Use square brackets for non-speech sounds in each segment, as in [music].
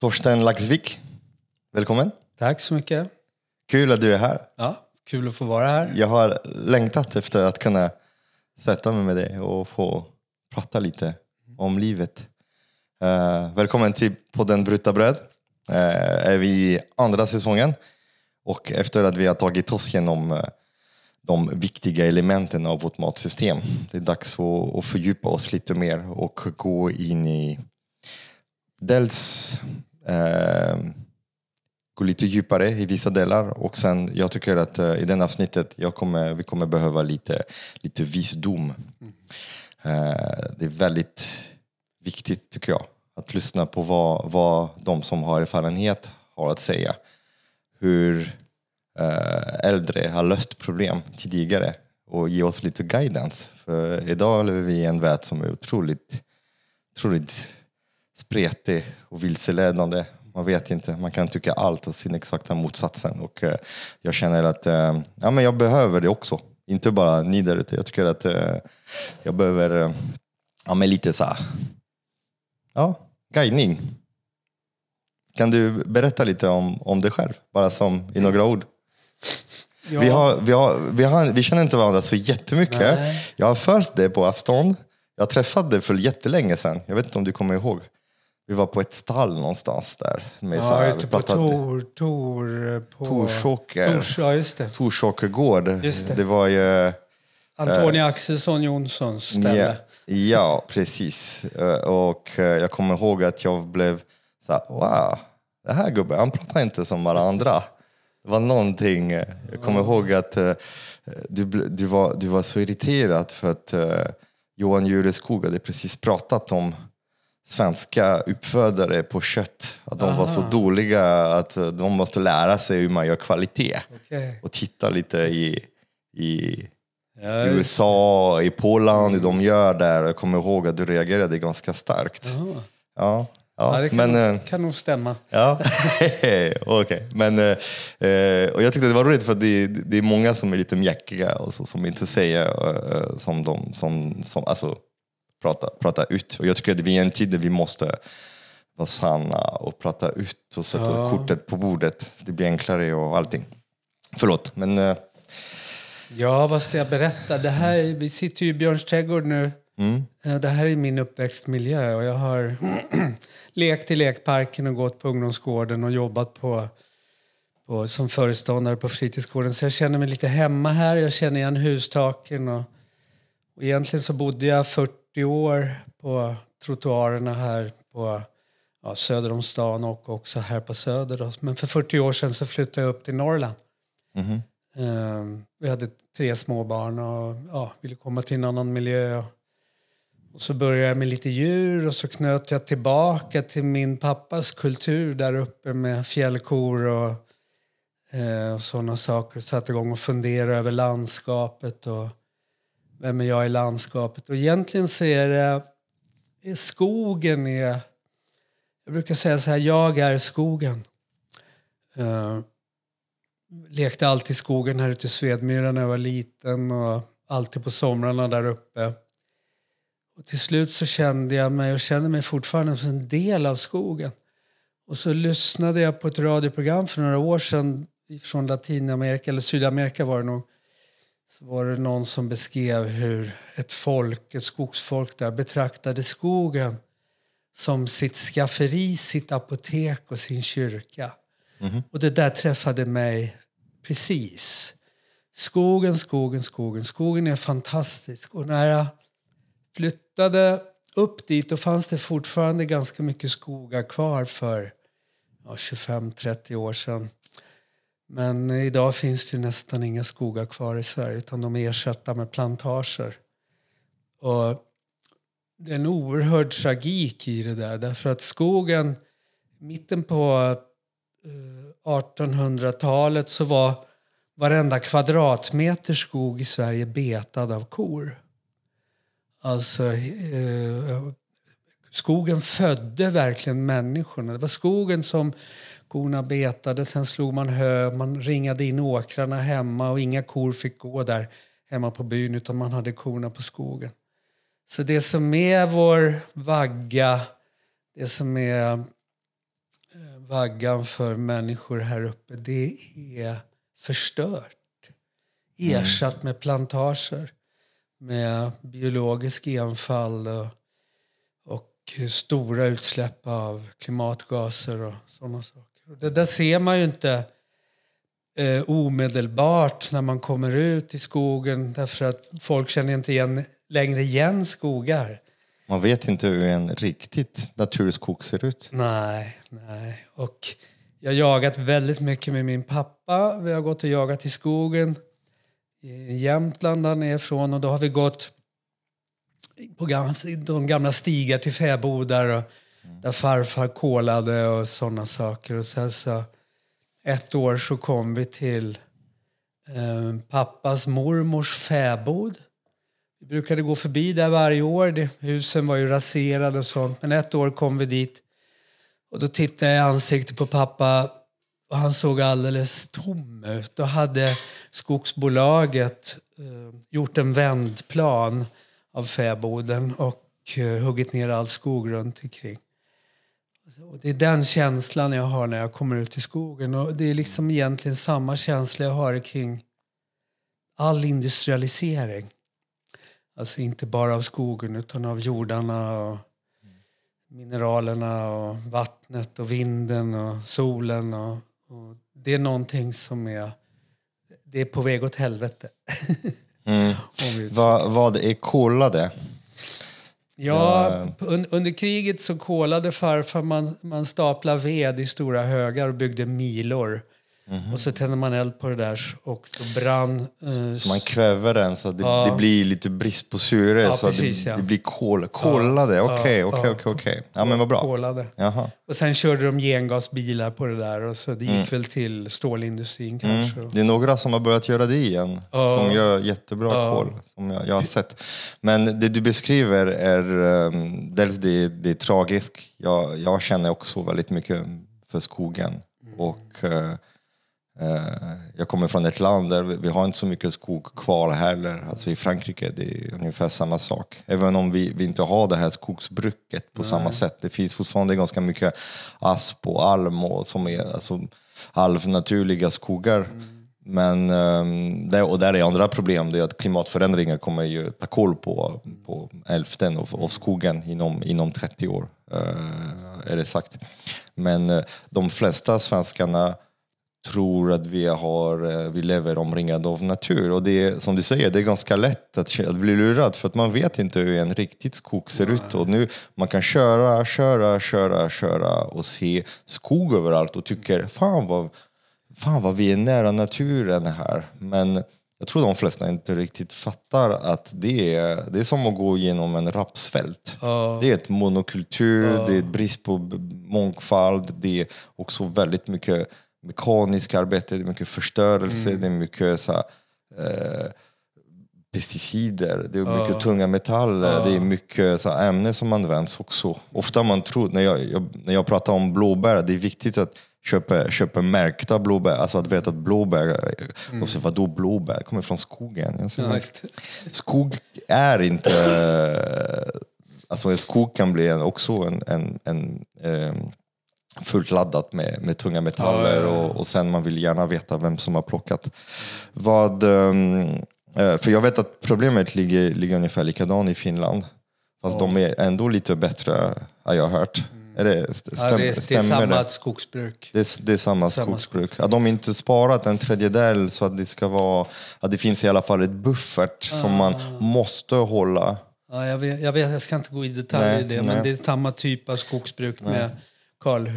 Torsten Laxvik, välkommen. Tack så mycket. Kul att du är här. Ja, kul att få vara här. Jag har längtat efter att kunna sätta mig med dig och få prata lite om livet. Uh, välkommen till podden Brutta bröd. Uh, är vi i andra säsongen och efter att vi har tagit oss igenom uh, de viktiga elementen av vårt matsystem. Det är dags att, att fördjupa oss lite mer och gå in i dels eh, gå lite djupare i vissa delar och sen jag tycker att eh, i det avsnittet jag kommer, vi kommer behöva lite, lite visdom. Mm. Eh, det är väldigt viktigt tycker jag att lyssna på vad, vad de som har erfarenhet har att säga. Hur eh, äldre har löst problem tidigare och ge oss lite guidance. För idag lever vi i en värld som är otroligt, otroligt spretig och vilseledande. Man vet inte, man kan tycka allt och sin exakta motsatsen. Och eh, jag känner att eh, ja, men jag behöver det också. Inte bara ni där ute. Jag tycker att eh, jag behöver eh, ja, men lite så här, ja, guidning. Kan du berätta lite om, om dig själv? Bara som i några ord. Ja. Vi, har, vi, har, vi, har, vi känner inte varandra så jättemycket. Nej. Jag har följt dig på avstånd. Jag träffade dig för jättelänge sedan. Jag vet inte om du kommer ihåg. Vi var på ett stall någonstans där. Med ja, så här, ute på Tor... Tor på... Torsåker. Tors, ja, just det. Torsåker gård. Just det. det var ju... Antonia äh, Axelsson Jonssons ställe. Ja, ja, precis. Eh, och eh, jag kommer ihåg att jag blev så här, wow, det här gubben, han pratar inte som alla andra. Det var någonting, jag kommer mm. ihåg att du, du, var, du var så irriterad för att Johan Jureskog hade precis pratat om svenska uppfödare på kött. Att de Aha. var så dåliga att de måste lära sig hur man gör kvalitet. Okay. Och titta lite i, i ja, USA, i Poland, hur de gör där. Jag kommer ihåg att du reagerade ganska starkt. Aha. Ja. Ja, det kan, men, nog, eh, kan nog stämma. Ja. [laughs] Okay. Men, eh, eh, och jag tyckte det var roligt för det, det är många som är lite mjäkiga och så, som inte säger eh, som de, som, som, alltså, prata, prata ut. Och jag tycker att vi är en tid där vi måste vara sanna och prata ut och sätta ja. kortet på bordet. Det blir enklare och allting. Förlåt, men... Uh... Ja, vad ska jag berätta? Det här, vi sitter ju i Björns trädgård nu. Mm. Eh, det här är min uppväxtmiljö och jag har [clears throat] lekt i lekparken och gått på ungdomsgården och jobbat på, på, som föreståndare på fritidsgården. Så jag känner mig lite hemma här. Jag känner igen hustaken och, och egentligen så bodde jag 40 40 år på trottoarerna här på ja, söder om stan och också här på Söder. Då. Men för 40 år sedan så flyttade jag upp till Norrland. Mm. Uh, vi hade tre små barn och ja, ville komma till en annan miljö. Och så började jag med lite djur och så knöt jag tillbaka till min pappas kultur där uppe med fjällkor och, uh, och sådana saker. Satte igång och funderade över landskapet och vem är jag i landskapet? Och egentligen så är det är skogen är... Jag brukar säga så här, jag är skogen. Uh, lekte alltid i skogen här ute i Svedmyra när jag var liten och alltid på somrarna där uppe. Och till slut så kände jag mig och känner mig fortfarande som en del av skogen. Och så lyssnade jag på ett radioprogram för några år sedan från Latinamerika, eller Sydamerika var det nog så var det någon som beskrev hur ett folk, ett skogsfolk där betraktade skogen som sitt skafferi, sitt apotek och sin kyrka. Mm. Och det där träffade mig precis. Skogen, skogen, skogen. Skogen är fantastisk. Och när jag flyttade upp dit då fanns det fortfarande ganska mycket skogar kvar för ja, 25-30 år sedan. Men idag finns det nästan inga skogar kvar i Sverige utan de är ersatta med plantager. Och det är en oerhörd tragik i det där därför att skogen, mitten på eh, 1800-talet så var varenda kvadratmeter skog i Sverige betad av kor. Alltså, eh, skogen födde verkligen människorna. Det var skogen som Korna betade, sen slog man hö, man ringade in åkrarna hemma och inga kor fick gå där hemma på byn utan man hade korna på skogen. Så det som är vår vagga, det som är vaggan för människor här uppe, det är förstört. Ersatt med plantager med biologisk enfald och, och stora utsläpp av klimatgaser och sådana saker. Det där ser man ju inte eh, omedelbart när man kommer ut i skogen därför att folk känner inte igen, längre igen skogar. Man vet inte hur en riktigt naturskog ser ut. Nej, nej. Och jag har jagat väldigt mycket med min pappa. Vi har gått och jagat i skogen i Jämtland där nerifrån och då har vi gått på de gamla stigar till fäbodar och Mm. där farfar kolade och sådana saker. Och sen så ett år så kom vi till eh, pappas mormors fäbod. Vi brukade gå förbi där varje år. Det, husen var ju raserade och sånt. Men ett år kom vi dit och då tittade jag i ansiktet på pappa och han såg alldeles tom ut. Då hade skogsbolaget eh, gjort en vändplan av fäboden och eh, huggit ner all skog runt omkring. Och det är den känslan jag har när jag kommer ut i skogen. Och det är liksom egentligen samma känsla jag har kring all industrialisering. Alltså inte bara av skogen utan av jordarna och mineralerna och vattnet och vinden och solen. Och, och det är någonting som är, det är på väg åt helvete. Mm. [laughs] vad, vad är kolade? Ja, un, under kriget så kolade farfar. Man, man staplade ved i stora högar och byggde milor. Mm-hmm. Och så tänder man eld på det där och då brann... Eh, så man kväver den så att det, ja. det blir lite brist på syre ja, så precis, det, ja. det, blir kol, kolade. Okej, okej, okej. Ja men vad bra. Kolade. Jaha. Och sen körde de gengasbilar på det där och så det gick mm. väl till stålindustrin mm. kanske. Mm. Det är några som har börjat göra det igen. Som gör jättebra kol. Som jag, jag, har sett. Men det du beskriver är um, dels det, det är tragiskt. Jag, jag känner också väldigt mycket för skogen. Mm. Och uh, jag kommer från ett land där vi har inte så mycket skog kvar heller. Alltså i Frankrike det är ungefär samma sak. Även om vi, vi inte har det här skogsbruket på Nej. samma sätt. Det finns fortfarande ganska mycket asp och alm och, som är alltså, halvnaturliga skogar. Mm. Men där, och där är andra problem, det är att klimatförändringar kommer ju ta koll på, på hälften av, av skogen inom, inom 30 år. Uh, är det sagt. Men uh, de flesta svenskarna tror att vi, har, eh, vi lever omringade av natur. Och det är, som du säger, det är ganska lätt att, att bli lurad för att man vet inte hur en riktigt skog ser ut. Och nu, man kan köra, köra, köra, köra och se skog överallt och tycker fan vad, fan vad vi är nära naturen här. Men jag tror de flesta inte riktigt fattar att det är, det är som att gå genom en rapsfält. Uh. Det är ett monokultur, uh. det är brist på mångfald, det är också väldigt mycket mekaniskt arbete, det är mycket förstörelse, mm. det är mycket så här, eh, pesticider, det är mycket uh. tunga metaller, uh. det är mycket så här, ämnen som används också. Ofta man tror, när jag, jag, när jag pratar om blåbär, det är viktigt att köpa, köpa märkta blåbär, alltså att veta att blåbär, mm. och så, vadå blåbär, kommer från skogen. Alltså, ja, skog är inte, alltså en skog kan bli en, också en, en, en, en eh, fullt laddat med, med tunga metaller ja, ja, ja. Och, och sen man vill gärna veta vem som har plockat vad. Um, för jag vet att problemet ligger, ligger ungefär likadant i Finland. Fast de är ändå lite bättre, har jag hört. Är det, stäm, ja, det, är, det är samma det? skogsbruk. Det är, det är samma, samma skogsbruk. Att de inte sparat en tredjedel så att det ska vara, att det finns i alla fall ett buffert ah. som man måste hålla. Ja, jag, vet, jag, vet, jag ska inte gå i detalj nej, i det, nej. men det är samma typ av skogsbruk nej. med Karl.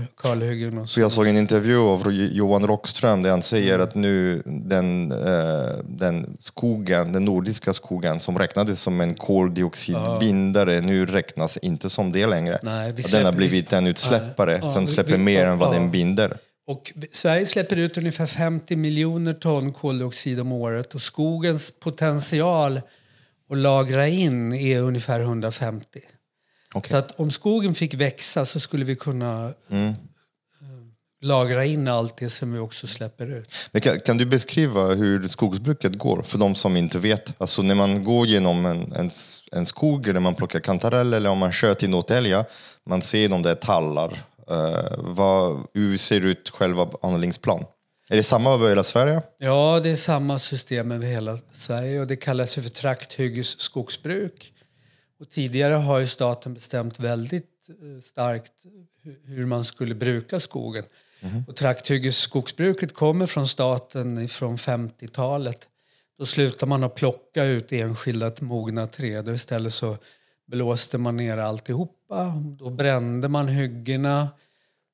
Och jag såg en intervju av Johan Rockström där han säger mm. att nu den, eh, den skogen, den nordiska skogen som räknades som en koldioxidbindare, ja. nu räknas inte som det längre. Nej, släpper, den har blivit en utsläppare ja, som släpper vi, mer än vad den binder. Och Sverige släpper ut ungefär 50 miljoner ton koldioxid om året och skogens potential att lagra in är ungefär 150. Okay. Så att om skogen fick växa så skulle vi kunna mm. Eh, lagra in allt det som vi också släpper ut. Men kan, kan, du beskriva hur skogsbruket går för de som inte vet? Alltså när man går genom en, en, en skog eller man plockar kantarell eller om man kör till Norrtälje, man ser de där tallar Eh, vad, hur ser ut själva anläggningsplan? Är det samma över hela Sverige? Ja, det är samma system över hela Sverige och det kallas för trakthyggesskogsbruk. Och tidigare har ju staten bestämt väldigt eh, starkt hur man skulle bruka skogen. Mm. Och trakthyggesskogsbruket kommer från staten från 50-talet. Då slutade man att plocka ut enskilda mogna träd och istället så blåste man ner alltihopa. Då brände man hyggena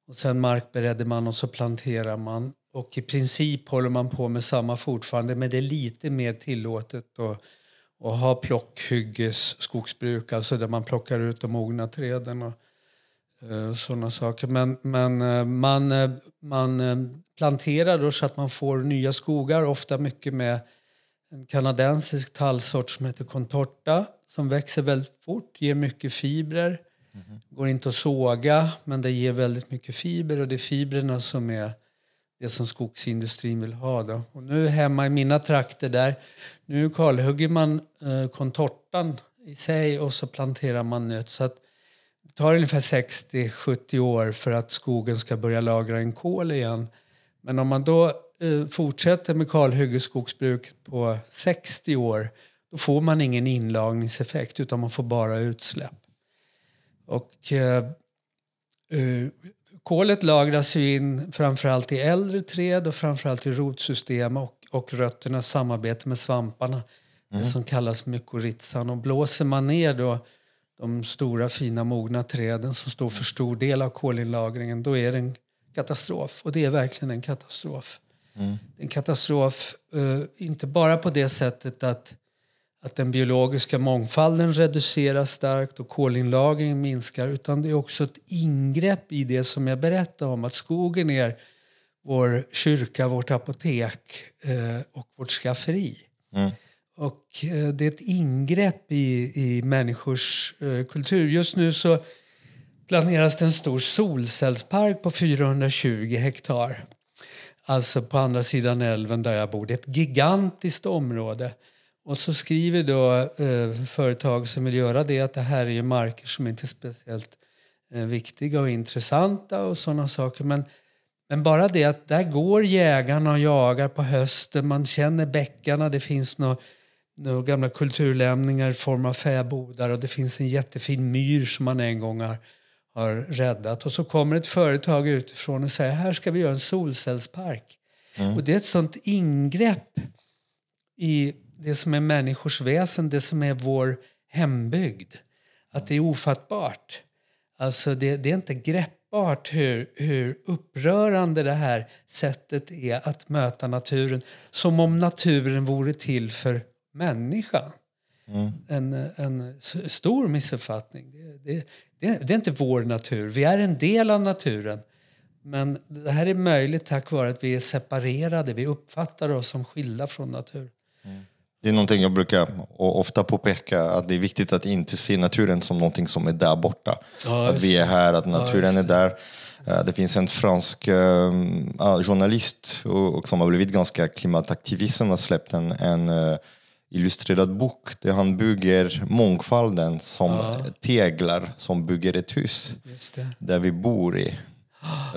och sen markberedde man och så planterade man. Och i princip håller man på med samma fortfarande men det är lite mer tillåtet att, att ha plockhyggesskogsbruk, alltså där man plockar ut de mogna träden och uh, sådana saker. Men, men uh, man, uh, man planterar då så att man får nya skogar, ofta mycket med en kanadensisk tallsort som heter contorta som växer väldigt fort, ger mycket fibrer. Mm. Går inte att såga, men det ger väldigt mycket fiber och det är fibrerna som är det som skogsindustrin vill ha. Då. Och nu hemma i mina trakter där, nu kalhugger man eh, contortan i sig och så planterar man nöt. Så att det tar ungefär 60-70 år för att skogen ska börja lagra en kol igen. Men om man då eh, fortsätter med kalhyggesskogsbruk på 60 år då får man ingen inlagningseffekt utan man får bara utsläpp. Och, eh, eh, kolet lagras ju in framförallt i äldre träd och framförallt i rotsystem och, och rötternas samarbete med svamparna. Mm. Det som kallas mykorrhizan. Och blåser man ner då de stora fina mogna träden som står för stor del av kolinlagringen då är det en katastrof. Och det är verkligen en katastrof. Mm. En katastrof, uh, inte bara på det sättet att att den biologiska mångfalden reduceras starkt och kolinlagringen minskar utan det är också ett ingrepp i det som jag berättade om att skogen är vår kyrka, vårt apotek eh, och vårt skafferi. Mm. Och eh, det är ett ingrepp i, i människors eh, kultur. Just nu så planeras det en stor solcellspark på 420 hektar. Alltså på andra sidan älven där jag bor. Det är ett gigantiskt område. Och så skriver då eh, företag som vill göra det att det här är ju marker som inte är speciellt eh, viktiga och intressanta och sådana saker. Men, men bara det att där går jägarna och jagar på hösten, man känner bäckarna, det finns några några gamla kulturlämningar i form av fäbodar och det finns en jättefin myr som man en gång har, har räddat. Och så kommer ett företag utifrån och säger här ska vi göra en solcellspark. Mm. Och det är ett sånt ingrepp i det som är människors väsen, det som är vår hembygd. Att det är ofattbart. Alltså det, det är inte greppbart hur, hur upprörande det här sättet är att möta naturen. Som om naturen vore till för människan. Mm. En, en stor missuppfattning. Det, det, det, är inte vår natur. Vi är en del av naturen. Men det här är möjligt tack vare att vi är separerade. Vi uppfattar oss som skilda från naturen. Det är någonting jag brukar ofta påpeka, att det är viktigt att inte se naturen som någonting som är där borta. Ja, att vi är här, att naturen ja, är där. Eh, det finns en fransk uh, journalist och, som har blivit ganska klimataktivist som har släppt en, en uh, illustrerad bok där han bygger mångfalden som ja. teglar som bygger ett hus där vi bor i.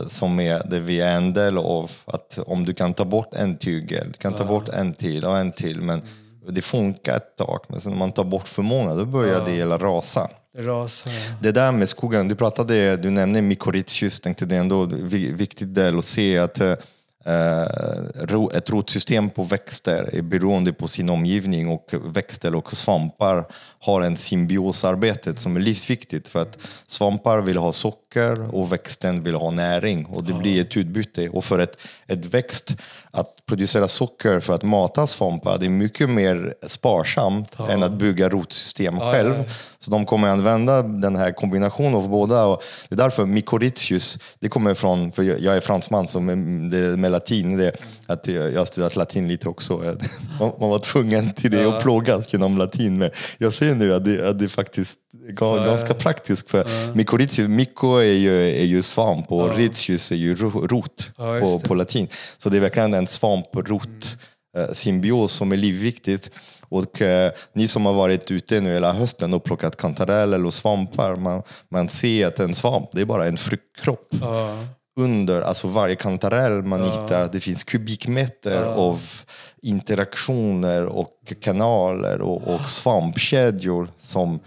Som är det vi är en del av. Att om du kan ta bort en tygel, du kan ta bort en till och en till. Men mm det funkar ett tag, men sen när man tar bort för många då börjar ja. det hela rasa. Det, rasar, ja. det där med skogen, du pratade, du nämnde mykorrhizis, tänkte det är ändå viktigt del att se att eh, Eh, ett rotsystem på växter är beroende på sin omgivning och växter och svampar har en symbiosarbete som är livsviktigt för att svampar vill ha socker och växten vill ha näring och det blir ett utbyte. Och för ett, ett växt att producera socker för att mata svampar det är mycket mer sparsamt ja. än att bygga rotsystem ja, själv. Ja, Så de kommer använda den här kombinationen av båda. Och det är därför mykorrhizius, det kommer från, för jag är fransman, så med, med latin, det, att jag har studerat latin lite också. [laughs] Man var tvungen till det och plågas genom latin. Men jag ser nu att det, att det faktiskt är ganska praktiskt. För ja. mykorrhizius, myko är ju, är ju svamp och ja. ritius är ju rot på, på latin. Så det är verkligen en svamp-rot mm. symbios som är livviktigt. Och eh, ni som har varit ute nu hela hösten och plockat kantareller och svampar, man, man ser att en svamp, det är bara en fruktkropp. Ja. Under alltså varje kantarell man hittar, det finns kubikmeter av interaktioner och kanaler och, och svampkedjor som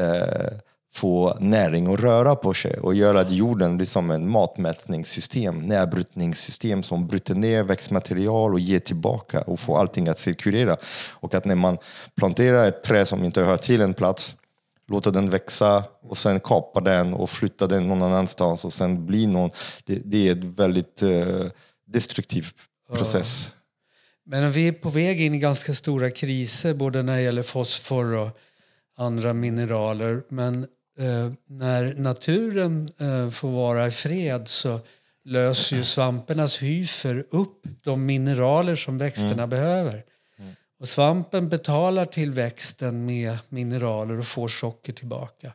eh, får näring att röra på sig och gör att jorden blir som en matmätningssystem, närbrytningssystem som bryter ner växtmaterial och ger tillbaka och får allting att cirkulera. Och att när man planterar ett träd som inte hör till en plats, låter den växa och sen kapa den och flytta den någon annanstans och sen bli någon. Det, det är en väldigt eh, destruktiv process. Men vi är på väg in i ganska stora kriser både när det gäller fosfor och andra mineraler. Men eh, när naturen eh, får vara i fred så löser ju svampernas hyfer upp de mineraler som växterna behöver. Och svampen betalar till växten med mineraler och får socker tillbaka.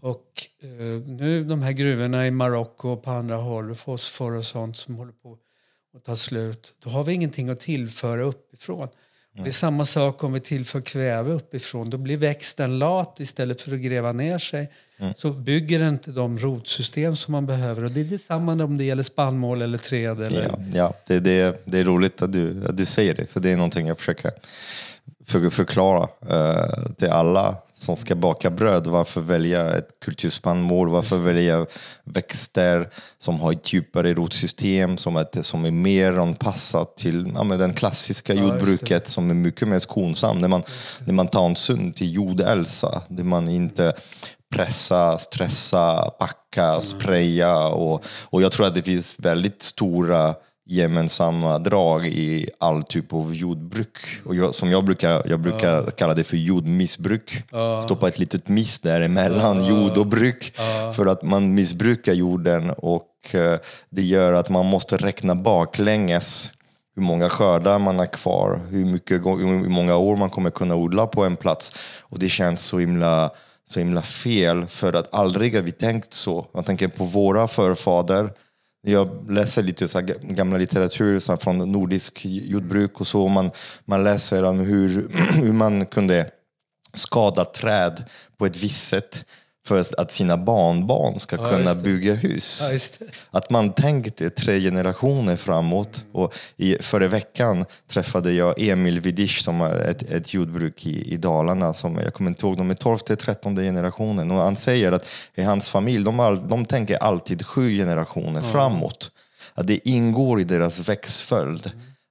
Och eh, nu de här gruvorna i Marocko och på andra håll, fosfor och sånt som håller på att ta slut, då har vi ingenting att tillföra uppifrån. Och det är samma sak om vi tillför kväve uppifrån. Då blir växten lat istället för att gräva ner sig. Så bygger den inte de rotsystem som man behöver. Och det är detsamma om det gäller spannmål eller träd. Eller... Ja, ja det, det, det är roligt att du, att du säger det, för det är någonting jag försöker för, förklara eh, till alla som ska baka bröd. Varför välja ett kulturspannmål? Varför välja växter som har ett djupare rotsystem, som är, som är mer anpassat till ja, den klassiska just det. jordbruket som är mycket mer skonsam. När man, när man tar hänsyn till jordälsa, där man inte pressa, stressa, packa, spraya. Och, och jag tror att det finns väldigt stora gemensamma drag i all typ av jordbruk. Och jag, som jag brukar, jag brukar kalla det för jordmissbruk. Stoppa ett litet miss däremellan jord och bruk. För att man missbrukar jorden och eh, det gör att man måste räkna baklänges hur många skördar man har kvar, hur, mycket, hur många år man kommer kunna odla på en plats. Och det känns så himla, så himla fel, för att aldrig har vi tänkt så. Man tänker på våra förfäder. Jag läser lite så här gamla litteratur så här från nordisk jordbruk och så. Man, man läser om hur, [clears throat] hur man kunde skada träd på ett visst sätt för att sina barnbarn ska Ja, kunna bygga hus. Ja. Att man tänkte tre generationer framåt. Och i, förra veckan träffade jag Emil Vidish som har ett, ett jordbruk i, i Dalarna. Som, jag kommer inte ihåg, de är 12 13 generationen. Och han säger att i hans familj, de, all, de tänker alltid sju generationer framåt. Att det ingår i deras växtföljd.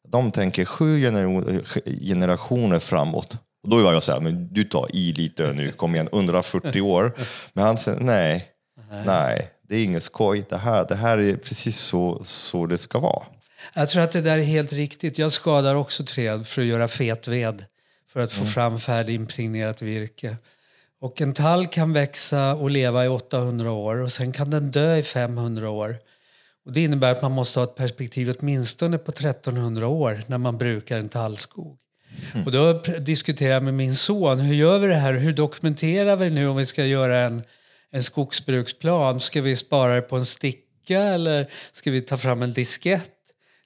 De tänker sju genero- generationer framåt. Och då var jag så här, men du tar i lite nu, kom igen, 140 år. Men han säger, nej, nej, det är inget skoj. Det här, det här är precis så, så det ska vara. Jag tror att det där är helt riktigt. Jag skadar också träd för att göra fetved. För att få fram färdigimpregnerat virke. Och en tall kan växa och leva i 800 år och sen kan den dö i 500 år. Och det innebär att man måste ha ett perspektiv åtminstone på 1300 år när man brukar en tallskog. Och då diskuterar jag med min son, hur gör vi det här? Hur dokumenterar vi nu om vi ska göra en, en skogsbruksplan? Ska vi spara det på en sticka eller ska vi ta fram en diskett?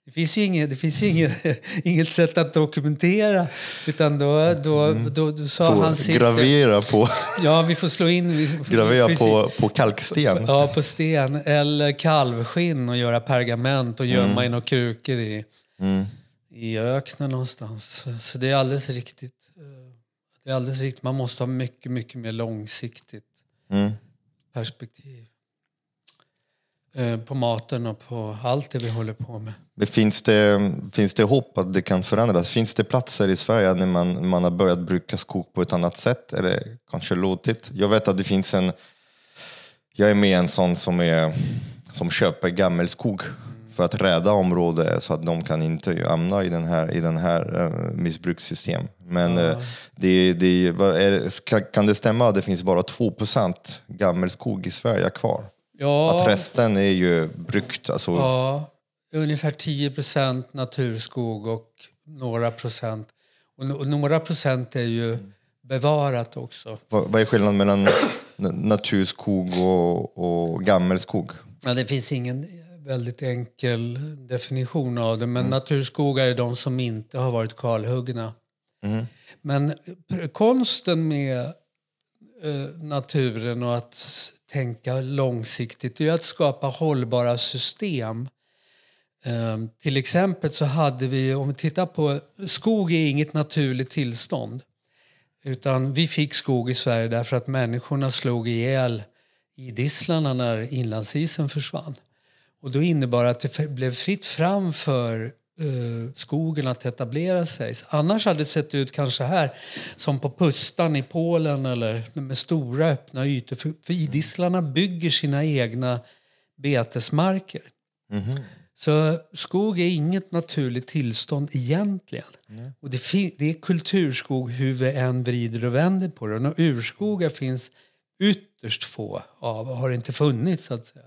Det finns ju inget, det finns inget, [laughs] inget sätt att dokumentera. Utan då, då, då, då sa Få han sist... gravera på, [laughs] Ja, vi får slå in... Får, gravera precis. på, på kalksten. Ja, på sten. Eller kalvskinn och göra pergament och gömma i några krukor i, i öknen någonstans. Så det är alldeles riktigt. eh, Det är alldeles riktigt. Man måste ha mycket, mycket mer långsiktigt Mm. perspektiv. Eh, På maten och på allt det vi håller på med. Men finns, det, finns det hopp att det kan förändras? Finns det platser i Sverige när man, man har börjat bruka skog på ett annat sätt? Eller kanske låtit? Jag vet att det finns en... Jag är med en sån som, är, som köper gammelskog för att rädda området så att de kan inte hamna i den här, i den här uh, missbrukssystem. Men eh, det, det, är, kan det stämma att det finns bara 2% gammelskog i Sverige kvar? Ja, Att resten är ju brukt. Alltså, ja, ungefär 10 procent naturskog och några procent. Och, några procent är ju bevarat också. Vad, är skillnaden mellan na- naturskog och, och gammelskog? Ja, det finns ingen väldigt enkel definition av det. Men naturskogar är de som inte har varit kalhuggna. Men pr- konsten med eh, naturen och att tänka långsiktigt är att skapa hållbara system. Eh, till exempel så hade vi, om vi tittar på, skog är inget naturligt tillstånd. Utan vi fick skog i Sverige därför att människorna slog ihjäl idisslarna när inlandsisen försvann. Och då innebar att det blev fritt fram för eh, skogen att etablera sig. Annars hade det sett ut kanske här som på Pustan i Polen eller med stora öppna ytor. För, för idisslarna bygger sina egna betesmarker. Så skog är inget naturligt tillstånd egentligen. Och det, det är kulturskog hur vi än vrider och vänder på det. Och urskogar finns ytterst få av och har inte funnits så att säga.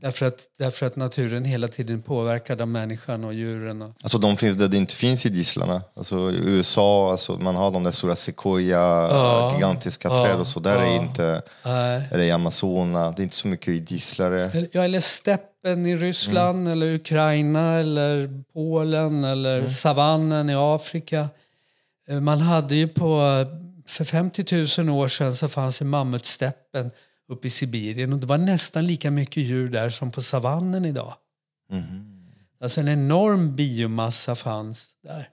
Därför, att, därför att naturen hela tiden påverkar av människan och djuren. Och, Alltså de finns där det inte finns idisslarna. Alltså i USA, alltså, man har de där stora sequoia, Ja. gigantiska Ja. träd och så. Där är Ja. inte, Nej. eller i Amazona, det är inte så mycket idisslare. Ja, eller steppen i Ryssland, eller Ukraina, eller Polen eller savannen i Afrika. Eh, Man hade ju på, för 50 000 år sedan så fanns ju mammutsteppen uppe i Sibirien och det var nästan lika mycket djur där som på savannen idag. Alltså en enorm biomassa fanns där.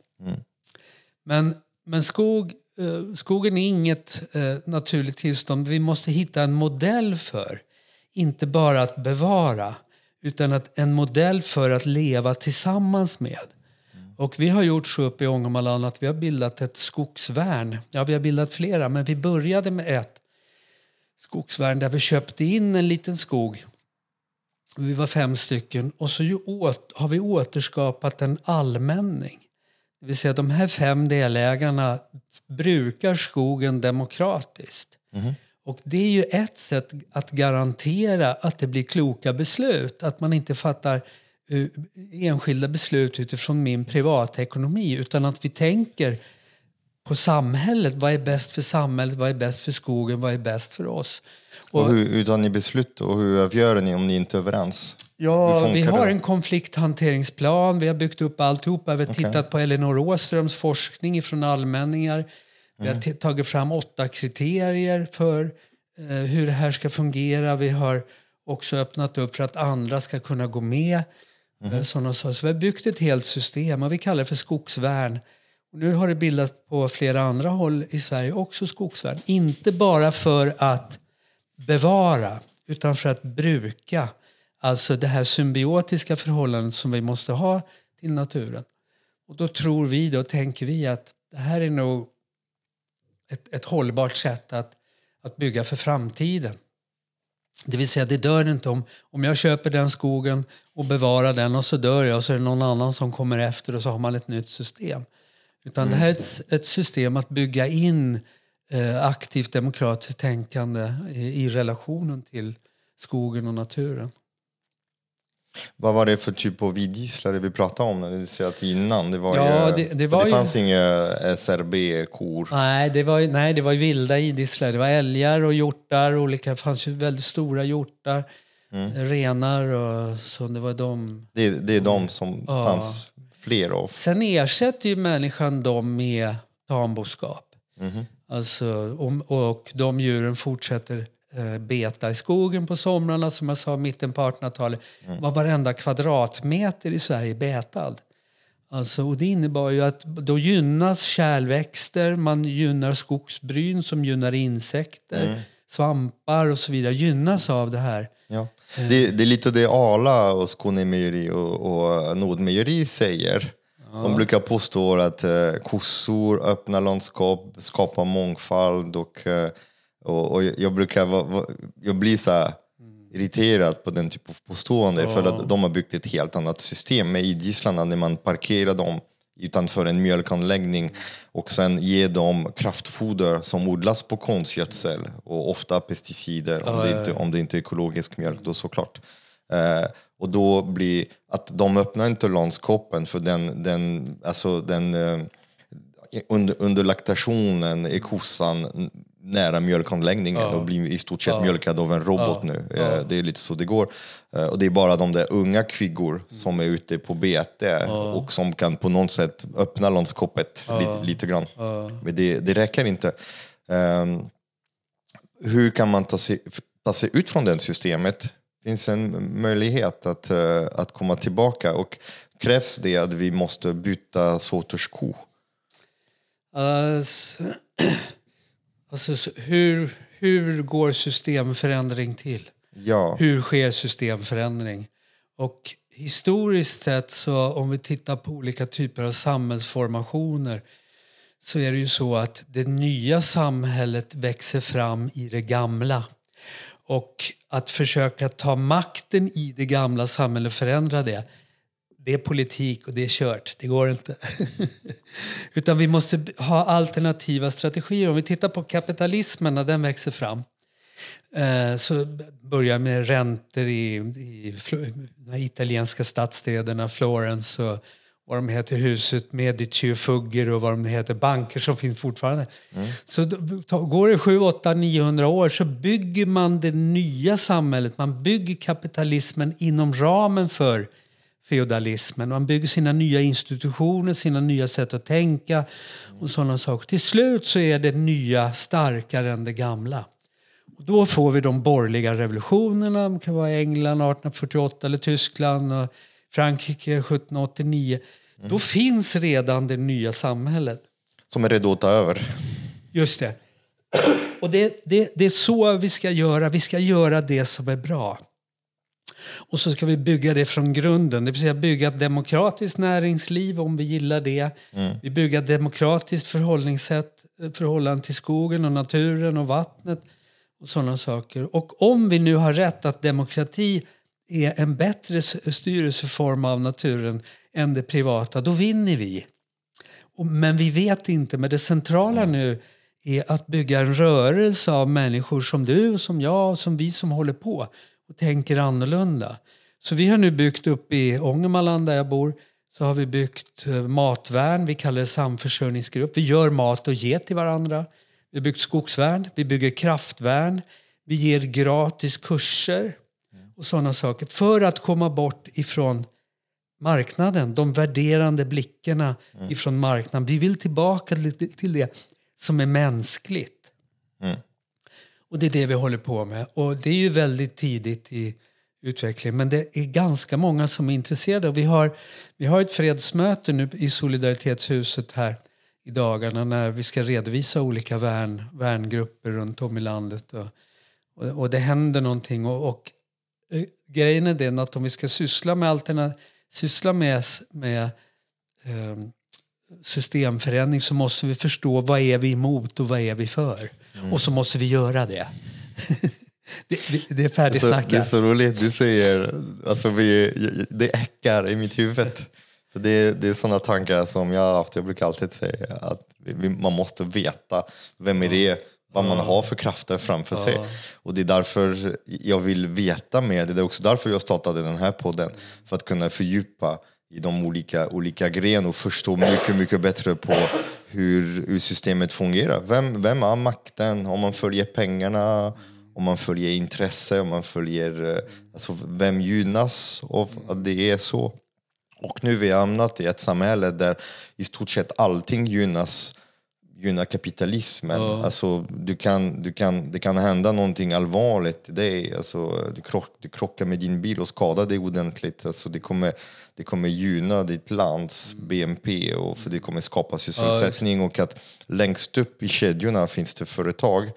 Men, men skog, eh, skogen är inget eh, naturligt tillstånd. Vi måste hitta en modell för, inte bara att bevara, utan att en modell för att leva tillsammans med. Och vi har gjort så uppe i Ångermanland att vi har bildat ett skogsvärn. Ja, vi har bildat flera, men vi började med ett skogsvärn där vi köpte in en liten skog. Vi var fem stycken och så har vi återskapat en allmänning. Det vill säga de här fem delägarna brukar skogen demokratiskt. Och det är ju ett sätt att garantera att det blir kloka beslut. Att man inte fattar eh, enskilda beslut utifrån min privatekonomi utan att vi tänker på samhället. Vad är bäst för samhället? Vad är bäst för skogen? Vad är bäst för oss? Och hur, hur tar ni beslut och hur avgör ni om ni inte är överens? Ja, vi har det? en konflikthanteringsplan. Vi har byggt upp alltihopa. Vi har tittat på Elinor Åströms forskning från allmänningar. Vi Mm. har t- tagit fram åtta kriterier för eh, hur det här ska fungera. Vi har också öppnat upp för att andra ska kunna gå med. Mhm. Eh. Så vi har byggt ett helt system och vi kallar det för skogsvärn. Och nu har det bildats på flera andra håll i Sverige också skogsvärden. Inte bara för att bevara utan för att bruka. Alltså det här symbiotiska förhållandet som vi måste ha till naturen. Och då tror vi, då tänker vi att det här är nog ett, ett hållbart sätt att, att bygga för framtiden. Det vill säga, det dör inte om, om jag köper den skogen och bevarar den och så dör jag och så är det någon annan som kommer efter och så har man ett nytt system. Utan det här är ett, ett system att bygga in eh, aktivt demokratiskt tänkande i, i relationen till skogen och naturen. Vad var det för typ av idisslare vi pratade om? när Du säger att innan, det var Ja, ju... det- det var det ju- fanns inga SRB-kor. Nej, det var, ju- nej, det var ju vilda idisslar. Det var älgar och hjortar. Olika, det fanns ju väldigt stora hjortar. Renar och så. Det var de. Det, det är de som Ja. fanns fler av. Sen ersätter ju människan dem med tamboskap. Alltså, och, och de djuren fortsätter eh, beta i skogen på somrarna. Som jag sa, mitten på 1800-talet var varenda kvadratmeter i Sverige betad. Alltså, och det innebar ju att då gynnas kärlväxter, man gynnar skogsbryn som gynnar insekter, svampar och så vidare. Gynnas av det här. Ja. Det, det är lite det Arla och Skånemejeri och, och Nordmejeri säger. De brukar påstå att eh, kossor, öppna landskap, skapar mångfald och, eh, och, och jag brukar va, va, jag blir så här irriterad på den typen av påstående för att de har byggt ett helt annat system med idisslarna när man parkerar dem utanför en mjölkanläggning och sen ger dem kraftfoder som odlas på konstgödsel och ofta pesticider om, det, inte, om det inte är ekologisk mjölk då såklart. Eh, och då blir att de öppnar inte landskapen för den, den, alltså den eh, under, under laktationen är kossan nära mjölkanläggningen och blir i stort sett mjölkad av en robot nu. Eh, Det är lite så det går. Eh, Och det är bara de där unga kviggor som är ute på bete och som kan på något sätt öppna landskapet lite, lite grann. Men det, det räcker inte. Ehm, hur kan man ta sig, ta sig ut från det systemet? Finns en möjlighet att, eh, att komma tillbaka? Och krävs det att vi måste byta sorters ko? Alltså, [clears throat] alltså, så- hur, hur går systemförändring till? Ja. Hur sker systemförändring? Och historiskt sett, så om vi tittar på olika typer av samhällsformationer så är det ju så att det nya samhället växer fram i det gamla. Och att försöka ta makten i det gamla samhället och förändra det, det är politik och det är kört. Det går inte. [laughs] Utan vi måste ha alternativa strategier. Om vi tittar på kapitalismen när den växer fram eh, så börjar med räntor i, i de italienska stadsstäderna, Florens och vad de heter, huset Medici och Fugger och vad de heter, banker som finns fortfarande. Så då- ta- går det 7, 8, 900 år så bygger man det nya samhället. Man bygger kapitalismen inom ramen för feodalismen. Man bygger sina nya institutioner, sina nya sätt att tänka och sådana saker. Till slut så är det nya starkare än det gamla. Och då får vi de borgerliga revolutionerna, det kan vara England 1848 eller Tyskland och Frankrike 1789. Då finns redan det nya samhället. Som är redo att ta över. Just det. Och det, det, det är så vi ska göra. Vi ska göra det som är bra. Och så ska vi bygga det från grunden. Det vill säga bygga ett demokratiskt näringsliv om vi gillar det. Vi bygger ett demokratiskt förhållningssätt, eh, förhållande till skogen och naturen och vattnet och sådana saker. Och om vi nu har rätt att demokrati är en bättre styrelseform av naturen än det privata, då vinner vi. Men vi vet inte. Men det centrala nu är att bygga en rörelse av människor som du, som jag som vi som håller på och tänker annorlunda. Så vi har nu byggt upp i Ångermanland där jag bor så har vi byggt eh, matvärn, vi kallar det samförsörjningsgrupp. Vi gör mat och ger till varandra. Vi har byggt skogsvärn, vi bygger kraftvärn. Vi ger gratis kurser och sådana saker för att komma bort ifrån marknaden, de värderande blickarna ifrån marknaden. Vi vill tillbaka till- till det som är mänskligt. Och det är det vi håller på med. Och det är ju väldigt tidigt i utvecklingen. Men det är ganska många som är intresserade. Och vi har, vi har ett fredsmöte nu i Solidaritetshuset här i dagarna när vi ska redovisa olika värn, värngrupper runt om i landet. Och, och, och det händer någonting. Och, och eh, grejen är den att om vi ska syssla med alterna, syssla med, med eh, systemförändring så måste vi förstå vad är vi emot och vad är vi för. Och så måste vi göra det. [laughs] det, det, det är färdigsnackat. det är så roligt, du säger, alltså vi, det äckar i mitt huvud. För det, det är sådana tankar som jag har haft, jag brukar alltid säga att vi, man måste veta vem är det vad man har för krafter framför sig. Och det är därför jag vill veta mer, det är också därför jag startade den här podden. För att kunna fördjupa i de olika, olika grenar och förstå mycket, mycket bättre på hur, hur systemet fungerar. Vem, vem har makten? Om man följer pengarna, om man följer intresse, om man följer... eh, Alltså, vem gynnas av att det är så? Och nu har vi hamnat i ett samhälle där i stort sett allting gynnas gynnar kapitalismen. Alltså, du kan, du kan, det kan hända någonting allvarligt till dig. Alltså, du, krock, du krockar med din bil och skadar dig ordentligt. Alltså, det, kommer, det kommer gynna ditt lands BNP och för det kommer skapa sysselsättning. och att längst upp i kedjorna finns det företag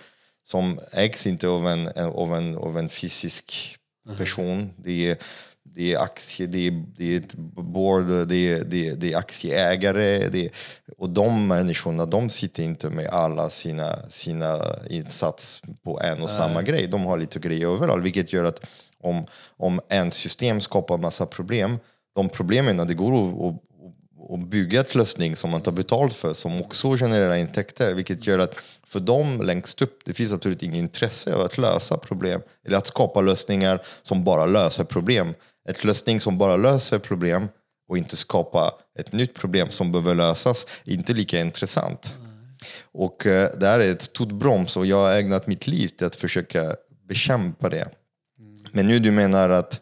som ägs inte av en, av en, av en fysisk person. Det är, det är aktier, det är, det är ett board, det är, det är, det är aktieägare. Det är, och de människorna, de sitter inte med alla sina, sina insats på en och samma grej. De har lite grejer överallt, vilket gör att om, om en system skapar massa problem, de problemen, det går att, att och bygga ett lösning som man tar betalt för som också genererar intäkter vilket gör att för dem längst upp det finns naturligtvis inget intresse av att lösa problem eller att skapa lösningar som bara löser problem. Ett lösning som bara löser problem och inte skapa ett nytt problem som behöver lösas är inte lika intressant. Och eh, det här är ett stort broms och jag har ägnat mitt liv till att försöka bekämpa det. Men nu du menar att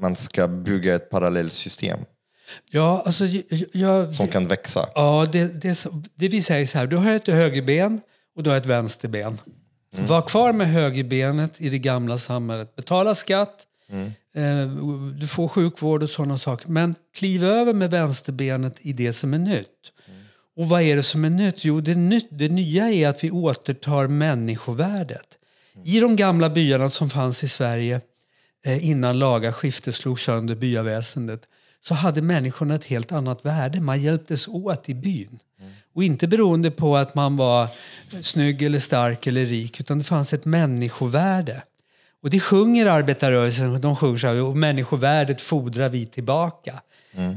man ska bygga ett parallellsystem Ja, alltså, jag, som kan växa. Ja, det, det, det vi säger så här, du har ett högerben och du har ett vänsterben. Var kvar med högerbenet i det gamla samhället. Betala skatt, eh, du får sjukvård och sådana saker. Men kliv över med vänsterbenet i det som är nytt. Och vad är det som är nytt? Jo, det, nytt, det nya är att vi återtar människovärdet. I de gamla byarna som fanns i Sverige innan laga skifte slog sönder byaväsendet så hade människorna ett helt annat värde. Man hjälptes åt i byn. Och inte beroende på att man var snygg eller stark eller rik utan det fanns ett människovärde. Och det sjunger arbetarrörelsen, de sjunger så här, och människovärdet fordrar vi tillbaka.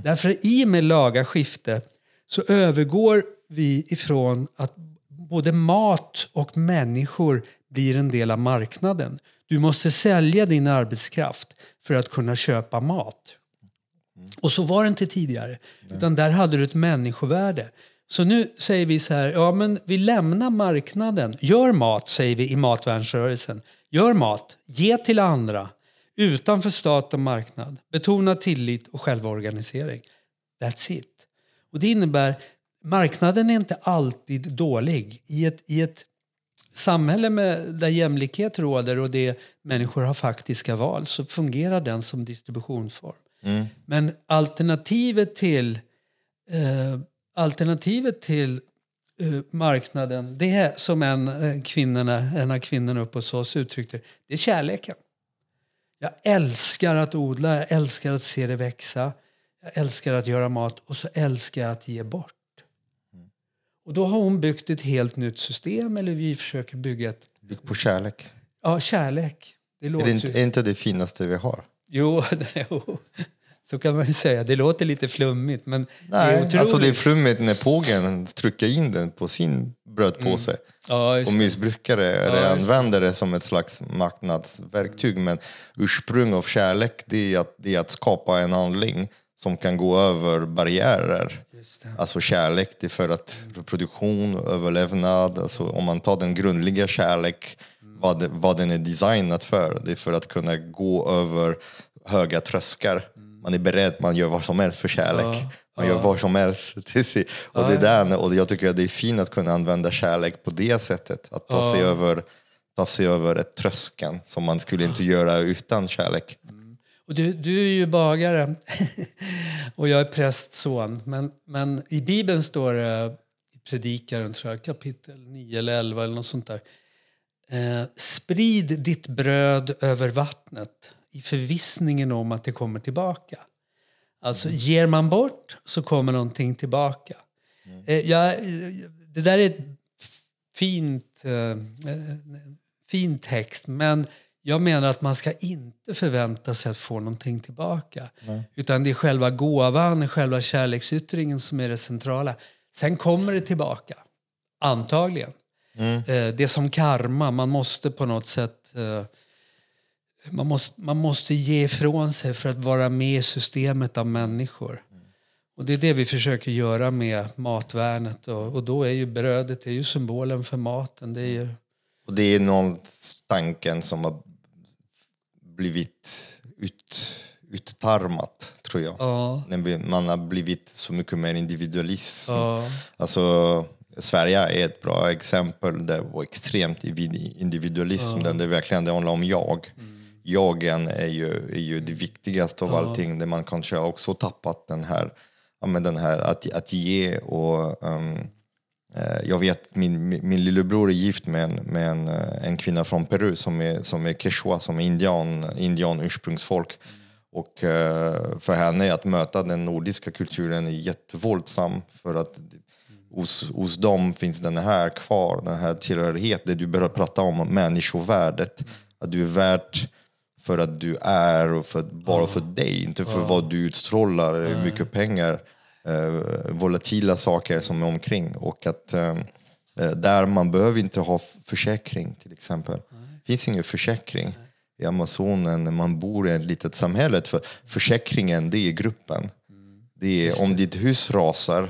Därför i och med laga skifte så övergår vi ifrån att både mat och människor blir en del av marknaden. Du måste sälja din arbetskraft för att kunna köpa mat. Och så var det inte tidigare. Utan där hade du ett människovärde. Så nu säger vi så här, ja men vi lämnar marknaden. Gör mat, säger vi i matvärnsrörelsen. Gör mat, ge till andra. Utanför stat och marknad. Betona tillit och självorganisering. That's it. Och det innebär, marknaden är inte alltid dålig. I ett, i ett samhälle med, där jämlikhet råder och det människor har faktiska val så fungerar den som distributionsform. Men alternativet till, eh, alternativet till eh, marknaden, det är som en, eh, kvinnorna, en av kvinnorna uppe hos oss uttryckte det är kärleken. Jag älskar att odla, jag älskar att se det växa, jag älskar att göra mat och så älskar jag att ge bort. Och då har hon byggt ett helt nytt system, eller vi försöker bygga ett... Bygg på kärlek. Ja, kärlek. Det Är låter det ju- inte, är inte det finaste vi har? Jo, [laughs] det, jo, så kan man ju säga. Det låter lite flummigt, men det är Nej, alltså det är flummigt när pågen trycker in den på sin brödpåse ja, just och det. missbrukar det eller Ja, det. använder det som ett slags marknadsverktyg. Men ursprung av kärlek det är, att, det är att skapa en handling som kan gå över barriärer. Alltså kärlek, det är för att reproduktion, överlevnad, alltså om man tar den grundliga kärlek, vad, det, vad den är designad för, det är för att kunna gå över höga tröskar. Man är beredd, man gör vad som helst för kärlek. Man gör vad som helst. [laughs] till sig. Och, det är där, och jag tycker att det är fint att kunna använda kärlek på det sättet. Att ta sig över ta sig över ett tröskeln som man skulle inte göra utan kärlek. Och du, du är ju bagare [laughs] och jag är prästson. Men, men i Bibeln står det i Predikaren, tror jag, kapitel 9 eller 11 eller något sånt där. Eh, sprid ditt bröd över vattnet i förvissningen om att det kommer tillbaka. Alltså, ger man bort så kommer någonting tillbaka. Eh, jag, det där är ett fint, eh, eh, fin text, men jag menar att man ska inte förvänta sig att få någonting tillbaka. Utan det är själva gåvan, själva kärleksyttringen som är det centrala. Sen kommer det tillbaka, antagligen. Eh, det är som karma, man måste på något sätt eh, man måste, man måste ge ifrån sig för att vara med i systemet av människor. Och det är det vi försöker göra med matvärnet. Och, och då är ju brödet det är ju symbolen för maten. Det är ju, Och det är någon tanken som har blivit ut, uttarmat, tror jag. ja, man har blivit så mycket mer individualism. ja, Alltså, Sverige är ett bra exempel där det var extremt individ- individualism. Där det verkligen det handlar om jag. Jagen är ju, är ju det viktigaste av allting. Där man kanske också tappat den här, ja, men den här att, att ge och Eh, Jag vet min, min lillebror är gift med en, med en, eh, en kvinna från Peru som är, som är quechua, som är indian, indian ursprungsfolk. Och eh, för henne att möta den nordiska kulturen är jättevåldsam för att hos, hos dem finns den här kvar, den här tillhörighet, det du börjar prata om, människovärdet. Att du är värd för att du är och för, bara för dig, inte för vad du utstrålar, hur mycket pengar, eh, volatila saker som är omkring. Och att eh, eh, där man behöver inte ha försäkring till exempel. Det finns ingen försäkring i Amazonen när man bor i ett litet samhälle. För försäkringen, det är gruppen. Det är, om ditt hus rasar,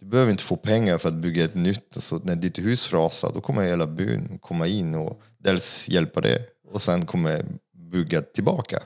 Du behöver inte få pengar för att bygga ett nytt. Så när ditt hus rasar, då kommer hela byn komma in och dels hjälpa det och sen kommer bygga tillbaka.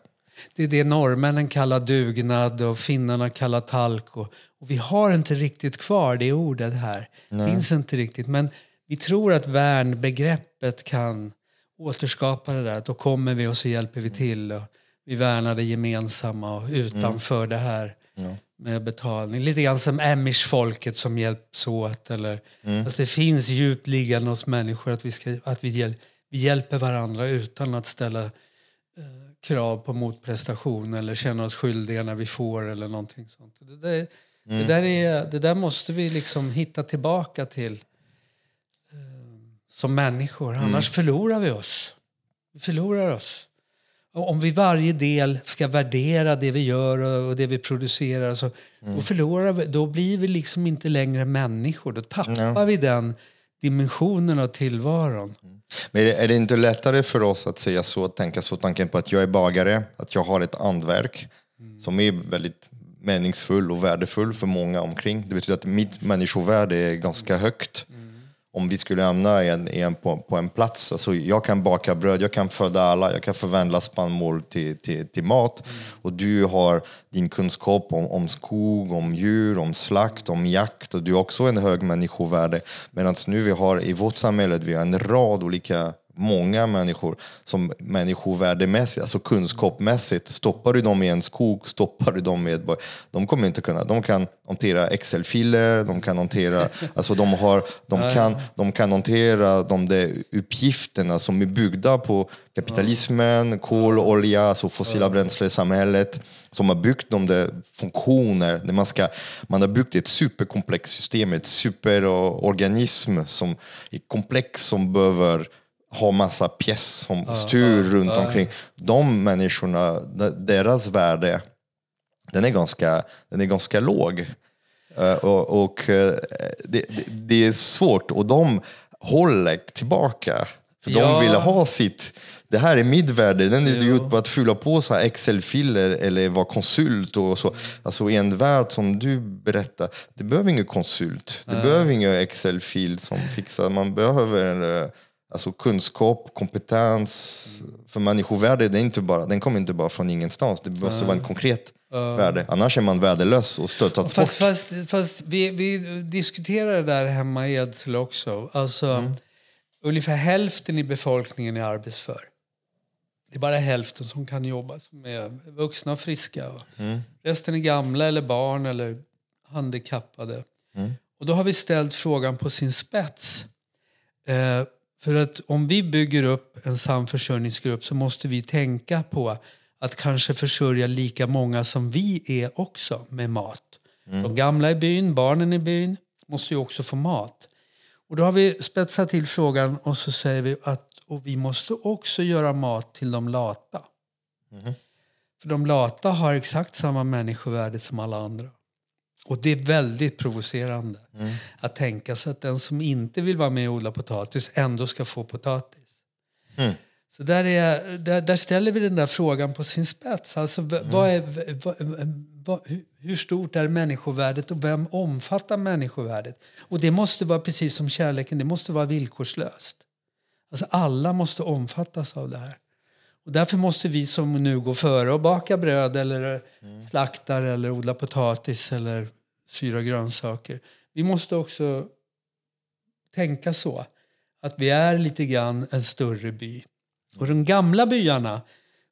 Det är det norrmännen kallar dugnad och finnarna kallar talk. Och, och vi har inte riktigt kvar det ordet här. Det finns inte riktigt. Men vi tror att värnbegreppet kan återskapa det där. Då kommer vi och så hjälper vi till. Och vi värnar det gemensamma och utanför mm. det här ja. med betalning. Lite grann som amish-folket som hjälps åt. Eller, mm. alltså det finns djupt liggande hos människor att vi, ska, att vi, hjäl, vi hjälper varandra utan att ställa eh, krav på motprestation eller känna oss skyldiga när vi får eller någonting sånt. Det där, mm. det där, är, det där måste vi liksom hitta tillbaka till eh, som människor. Annars mm. förlorar vi oss. Vi förlorar oss. Om vi varje del ska värdera det vi gör och det vi producerar så, mm. då, förlorar vi, då blir vi liksom inte längre människor. Då tappar mm. vi den dimensionen av tillvaron. Mm. Men är det, är det, inte lättare för oss att säga så, tänka så, tanken på att jag är bagare, att jag har ett andverk mm. som är väldigt meningsfull och värdefull för många omkring. Det betyder att mitt människovärde är ganska högt. Mm om vi skulle hamna en, en, på, på, en plats. Alltså jag kan baka bröd, jag kan föda alla, jag kan förvandla spannmål till, till, till mat. Mm. Och du har din kunskap om, om skog, om djur, om slakt, om jakt. Och du har också en hög människovärde. Medan nu vi har i vårt samhälle vi har en rad olika många människor som människovärdemässigt, alltså kunskapsmässigt, stoppar du dem i en skog, stoppar du dem med... De kommer inte kunna, de kan hantera Excel-filer, de kan hantera, [laughs] alltså de har, de kan, de kan hantera de där uppgifterna som är byggda på kapitalismen, kol, olja, alltså fossila bränslesamhället, som har byggt de där funktioner, där man, ska, man har byggt ett superkomplext system, ett superorganism som är komplex som behöver har massa pjäs som uh, uh, runt uh. omkring. De människorna, deras värde, den är ganska, den är ganska låg. Uh, och, och uh, det, det, är svårt och de håller tillbaka. För ja. de vill ha sitt, det här är mitt värde, den är gjort på att fylla på så Excel-filer eller vara konsult och så. Alltså i en värld som du berättar, det behöver ingen konsult, det behöver ingen Excel-fil som fixar, man behöver Alltså kunskap, kompetens. För människovärde, det är inte bara, den kommer inte bara från ingenstans. Det måste vara en konkret värde. Annars är man värdelös och stöttats fast, bort. Fast, fast vi, vi diskuterar det där hemma i Edsel också. Alltså, mm. Ungefär hälften i befolkningen är arbetsför. Det är bara hälften som kan jobba, som är vuxna och friska. Mm. Resten är gamla eller barn eller handikappade. Mm. Och då har vi ställt frågan på sin spets. Eh, för att om vi bygger upp en samförsörjningsgrupp så måste vi tänka på att kanske försörja lika många som vi är också med mat. Mm. De gamla i byn, barnen i byn måste ju också få mat. Och då har vi spetsat till frågan och så säger vi att och vi måste också göra mat till de lata. Mm. För de lata har exakt samma människovärde som alla andra. Och det är väldigt provocerande mm. att tänka sig att den som inte vill vara med och odla potatis ändå ska få potatis. Mm. Så där, är, där, där, ställer vi den där frågan på sin spets. Alltså, mm. vad är, vad, vad, hur stort är människovärdet och vem omfattar människovärdet? Och det måste vara precis som kärleken, det måste vara villkorslöst. Alltså alla måste omfattas av det här. Och därför måste vi som nu går före och bakar bröd eller mm. slaktar eller odlar potatis eller syra grönsaker. Vi måste också tänka så. Att vi är lite grann en större by. Och de gamla byarna,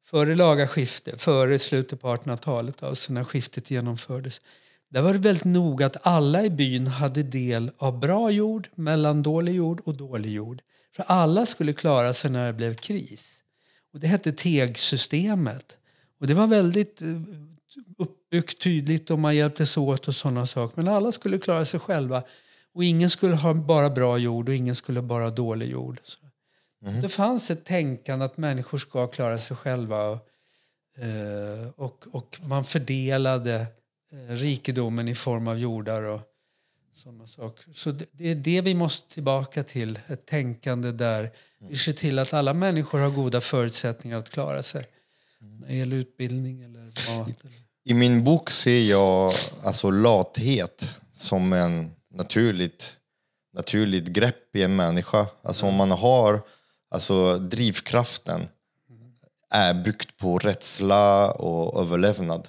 före laga skifte, före slutet på 1800-talet, alltså när skiftet genomfördes, där var det väldigt noga att alla i byn hade del av bra jord, mellandålig jord och dålig jord. För alla skulle klara sig när det blev kris. Och det hette tegsystemet. Och det var väldigt eh, uppbyggt tydligt och man hjälptes åt och sådana saker. Men alla skulle klara sig själva. Och ingen skulle ha bara bra jord och ingen skulle bara ha dålig jord. Mm. Det fanns ett tänkande att människor ska klara sig själva. Och, eh, och, och man fördelade eh, rikedomen i form av jordar och sådana saker. Så det, det är det vi måste tillbaka till. Ett tänkande där vi ser till att alla människor har goda förutsättningar att klara sig. När det gäller utbildning eller mat. I min bok ser jag alltså lathet som en naturligt, naturligt grepp i en människa. Alltså om man har alltså, drivkraften är byggt på rädsla och överlevnad.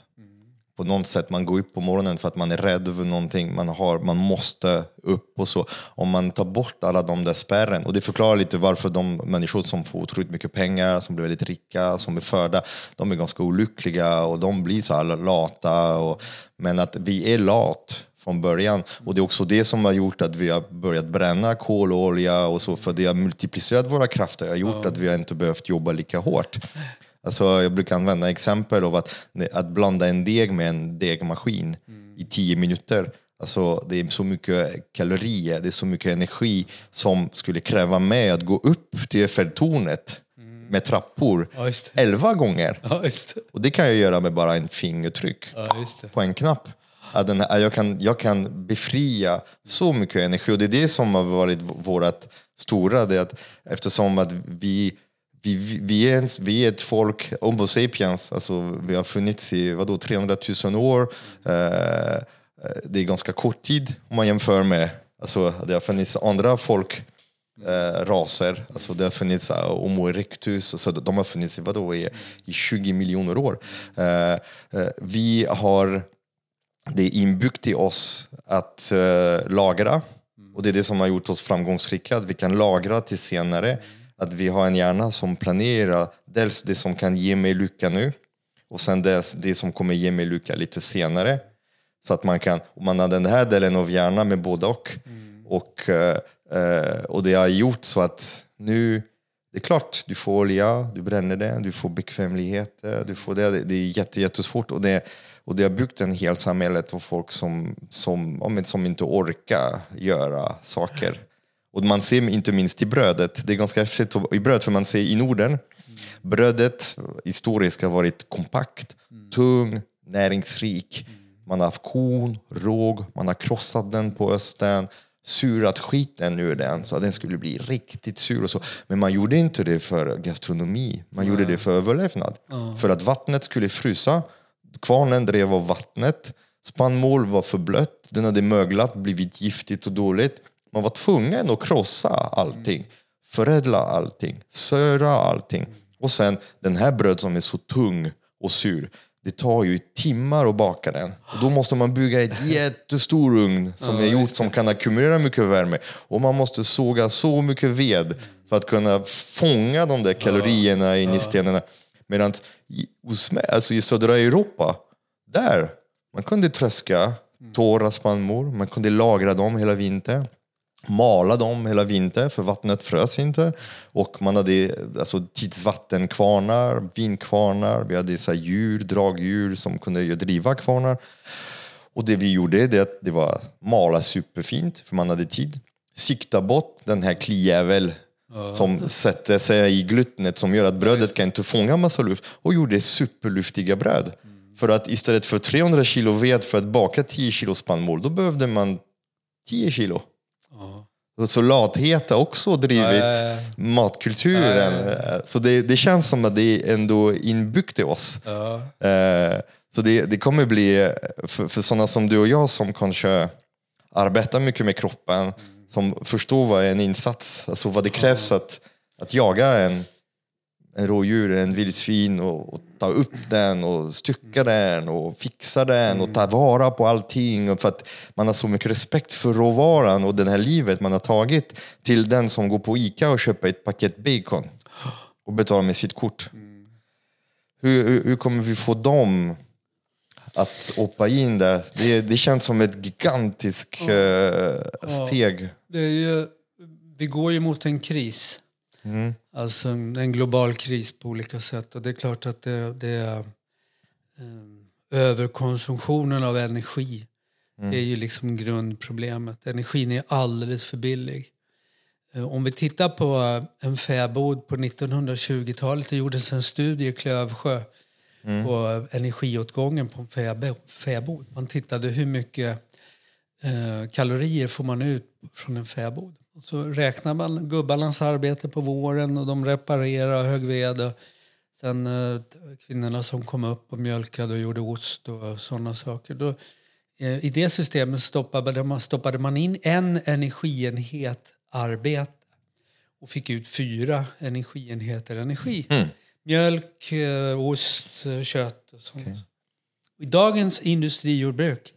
På något sätt, man går upp på morgonen för att man är rädd över någonting, man, har, man måste upp och så. Om man tar bort alla de där spärren, och det förklarar lite varför de människor som får otroligt mycket pengar, som blir väldigt rika, som är födda, de är ganska olyckliga och de blir så här lata. Och, men att vi är lat från början. Och det är också det som har gjort att vi har börjat bränna kol och olja och så, för det har multiplicerat våra krafter, det har gjort att vi inte behövt jobba lika hårt. Alltså, jag brukar använda exempel av att, att blanda en deg med en degmaskin mm. i tio minuter. Alltså, det är så mycket kalorier, det är så mycket energi som skulle kräva mig att gå upp till Eiffeltornet mm. med trappor ja, elva gånger. Ja, det. Och det kan jag göra med bara en fingertryck ja, på en knapp. Att den, att jag, kan, jag kan befria så mycket energi och det är det som har varit vårt stora, det att eftersom att vi vi, vi, är vi är ett folk, Homo sapiens, alltså vi har funnits i vadå, 300 000 år. Eh, eh, det är ganska kort tid om man jämför med, alltså det har funnits andra folk, eh, raser, alltså det har funnits uh, Homo erectus, så de har funnits i, vadå, i, i 20 miljoner år. Eh, eh, vi har det är inbyggt i oss att eh, lagra, och det är det som har gjort oss framgångsrika, att vi kan lagra till senare att vi har en hjärna som planerar dels det som kan ge mig lycka nu och sen dels det som kommer ge mig lycka lite senare. Så att man kan, man har den här delen av hjärnan med både och. Mm. Och, eh, och det har gjort så att nu, det är klart, du får olja, du bränner det, du får bekvämlighet, du får det. Det är jätte, jättesvårt. Och det, och det har byggt en hel samhället av folk som, som, som inte orkar göra saker. Och man ser inte minst i brödet, det är ganska häftigt i bröd för man ser i Norden, brödet historiskt har varit kompakt, tung, näringsrik. Man har haft korn, råg, man har krossat den på östen, surat skiten ur den så att den skulle bli riktigt sur. Och så. Men man gjorde inte det för gastronomi, man gjorde det för överlevnad. För att vattnet skulle frysa, kvarnen drev av vattnet, spannmål var för blött, den hade möglat, blivit giftigt och dåligt. Man var tvungen att krossa allting, förädla allting, söra allting. Och sen den här bröd som är så tung och sur, det tar ju timmar att baka den. Och då måste man bygga ett jättestor ugn som är gjort som kan ackumulera mycket värme. Och man måste såga så mycket ved för att kunna fånga de där kalorierna in i stenarna. Medan i, alltså i södra Europa, där man kunde tröska torra spannmål, man kunde lagra dem hela vintern mala dem hela vintern för vattnet frös inte. Och man hade alltså, tidsvattenkvarnar, vinkvarnar, vi hade så djur, dragdjur som kunde driva kvarnar. Och det vi gjorde det, att det var mala superfint, för man hade tid. Sikta bort den här klijävel som sätter sig i glutnet som gör att brödet kan inte fånga massa luft och gjorde superluftiga bröd. Mm. För att istället för 300 kilo ved för att baka 10 kilo spannmål, då behövde man 10 kilo. Så lathet har också drivit ja, ja, ja. matkulturen. Så det, det, känns som att det är ändå inbyggt i oss. Eh, så det, det kommer bli, för, för sådana som du och jag som kanske arbetar mycket med kroppen, mm. som förstår vad en insats, alltså vad det krävs att, att jaga en, en rådjur, en vildsvin och, och, ta upp den och stycka den och fixa den och ta vara på allting. För att man har så mycket respekt för råvaran och det här livet man har tagit till den som går på Ica och köper ett paket bacon och betalar med sitt kort. Hur, hur, hur, kommer vi få dem att hoppa in där? Det, det känns som ett gigantiskt mm. steg. Ja, ju, vi går ju mot en kris. Mm. Alltså en global kris på olika sätt. Och det är klart att det, det är eh, överkonsumtionen av energi mm. är ju liksom grundproblemet. Energin är alldeles för billig. Eh, om vi tittar på en fäbod på 1920-talet, det gjordes en studie i Klövsjö mm. på energiåtgången på en fäbod. Man tittade hur mycket eh, kalorier får man ut från en fäbod. Så räknar man gubbarnas arbete på våren och de reparerar högg ved. Och sen eh, kvinnorna som kom upp och mjölkade och gjorde ost och sådana saker. Då Eh, I det systemet stoppade man, stoppade man in en energienhet arbete och fick ut fyra energienheter energi. Mjölk, eh, ost, kött och sånt. I dagens industrijordbruk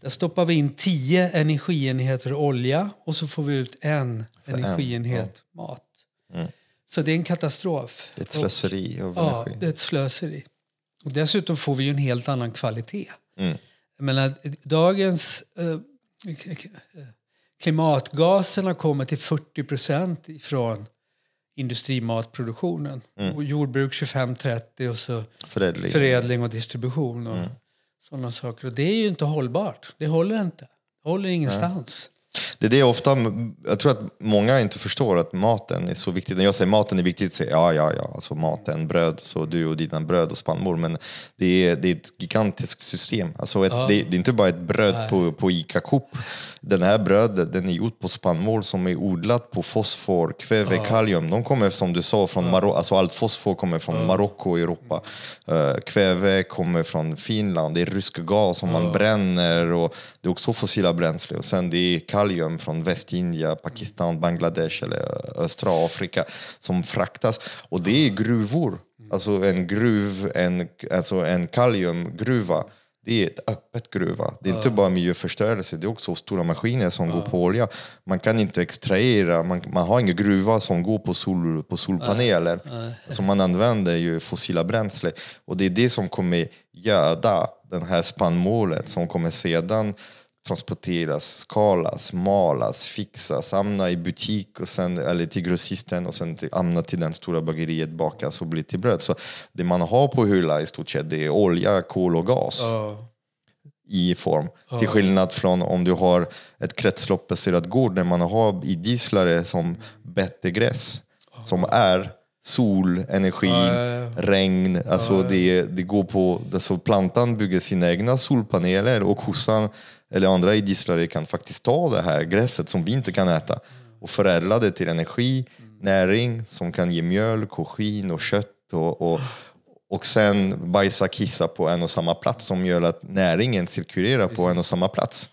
där stoppar vi in tio energienheter olja och så får vi ut en energienhet mat. Så det är en katastrof. Det är ett slöseri av Ja, energi. det är ett slöseri. Och dessutom får vi ju en helt annan kvalitet. Mm. Jag menar, dagens eh, eh, klimatgaserna kommer till 40 procent ifrån industrimatproduktionen. Mm. Och jordbruk 25-30 och så Förädling. förädling och distribution och Mm. Sådana saker. Och det är ju inte hållbart. Det håller inte. Det håller ingenstans. Det är det ofta, jag tror att många inte förstår att maten är så viktig. När jag säger maten är viktigt, så säger jag, ja, ja, ja, alltså maten, bröd, så du och dina bröd och spannmål. Men det är, det är ett gigantiskt system. Alltså ett, det, det är inte bara ett bröd på, på Ica Coop. Den här brödet, den är gjord på spannmål som är odlat på fosfor, kväve, kalium. De kommer som du sa från Marocko, alltså allt fosfor kommer från Marocko och Europa. Eh, kväve kommer från Finland, det är rysk gas som man bränner och det är också fossila bränsle. Och sen det är kalium från Västindien, Pakistan, Bangladesh eller östra Afrika som fraktas. Och det är gruvor. Alltså en gruv, en, alltså en kaliumgruva. Det är ett öppet gruva. Det är inte bara miljöförstörelse, det är också stora maskiner som går på olja. Man kan inte extrahera, man, man har ingen gruva som går på, sol, på solpaneler. Så man använder ju fossila bränsle. Och det är det som kommer göda den här spannmålet som kommer sedan transporteras, skalas, malas, fixas, hamna i butik och sen, eller till grossisten och sen till, hamna till den stora bageriet, bakas och blir till bröd. Så det man har på hylla i stort sett det är olja, kol och gas i form. Till skillnad från om du har ett kretsloppsbaserat gård där man har i dieslare som bettegräs som är sol, energi, regn. Alltså det, det går på, alltså plantan bygger sina egna solpaneler och kossan eller andra idisslare kan faktiskt ta det här gräset som vi inte kan äta och förädla det till energi, näring som kan ge mjölk och skin och kött och, och, och sen bajsa, kissa på en och samma plats som gör att näringen cirkulerar på en och samma plats.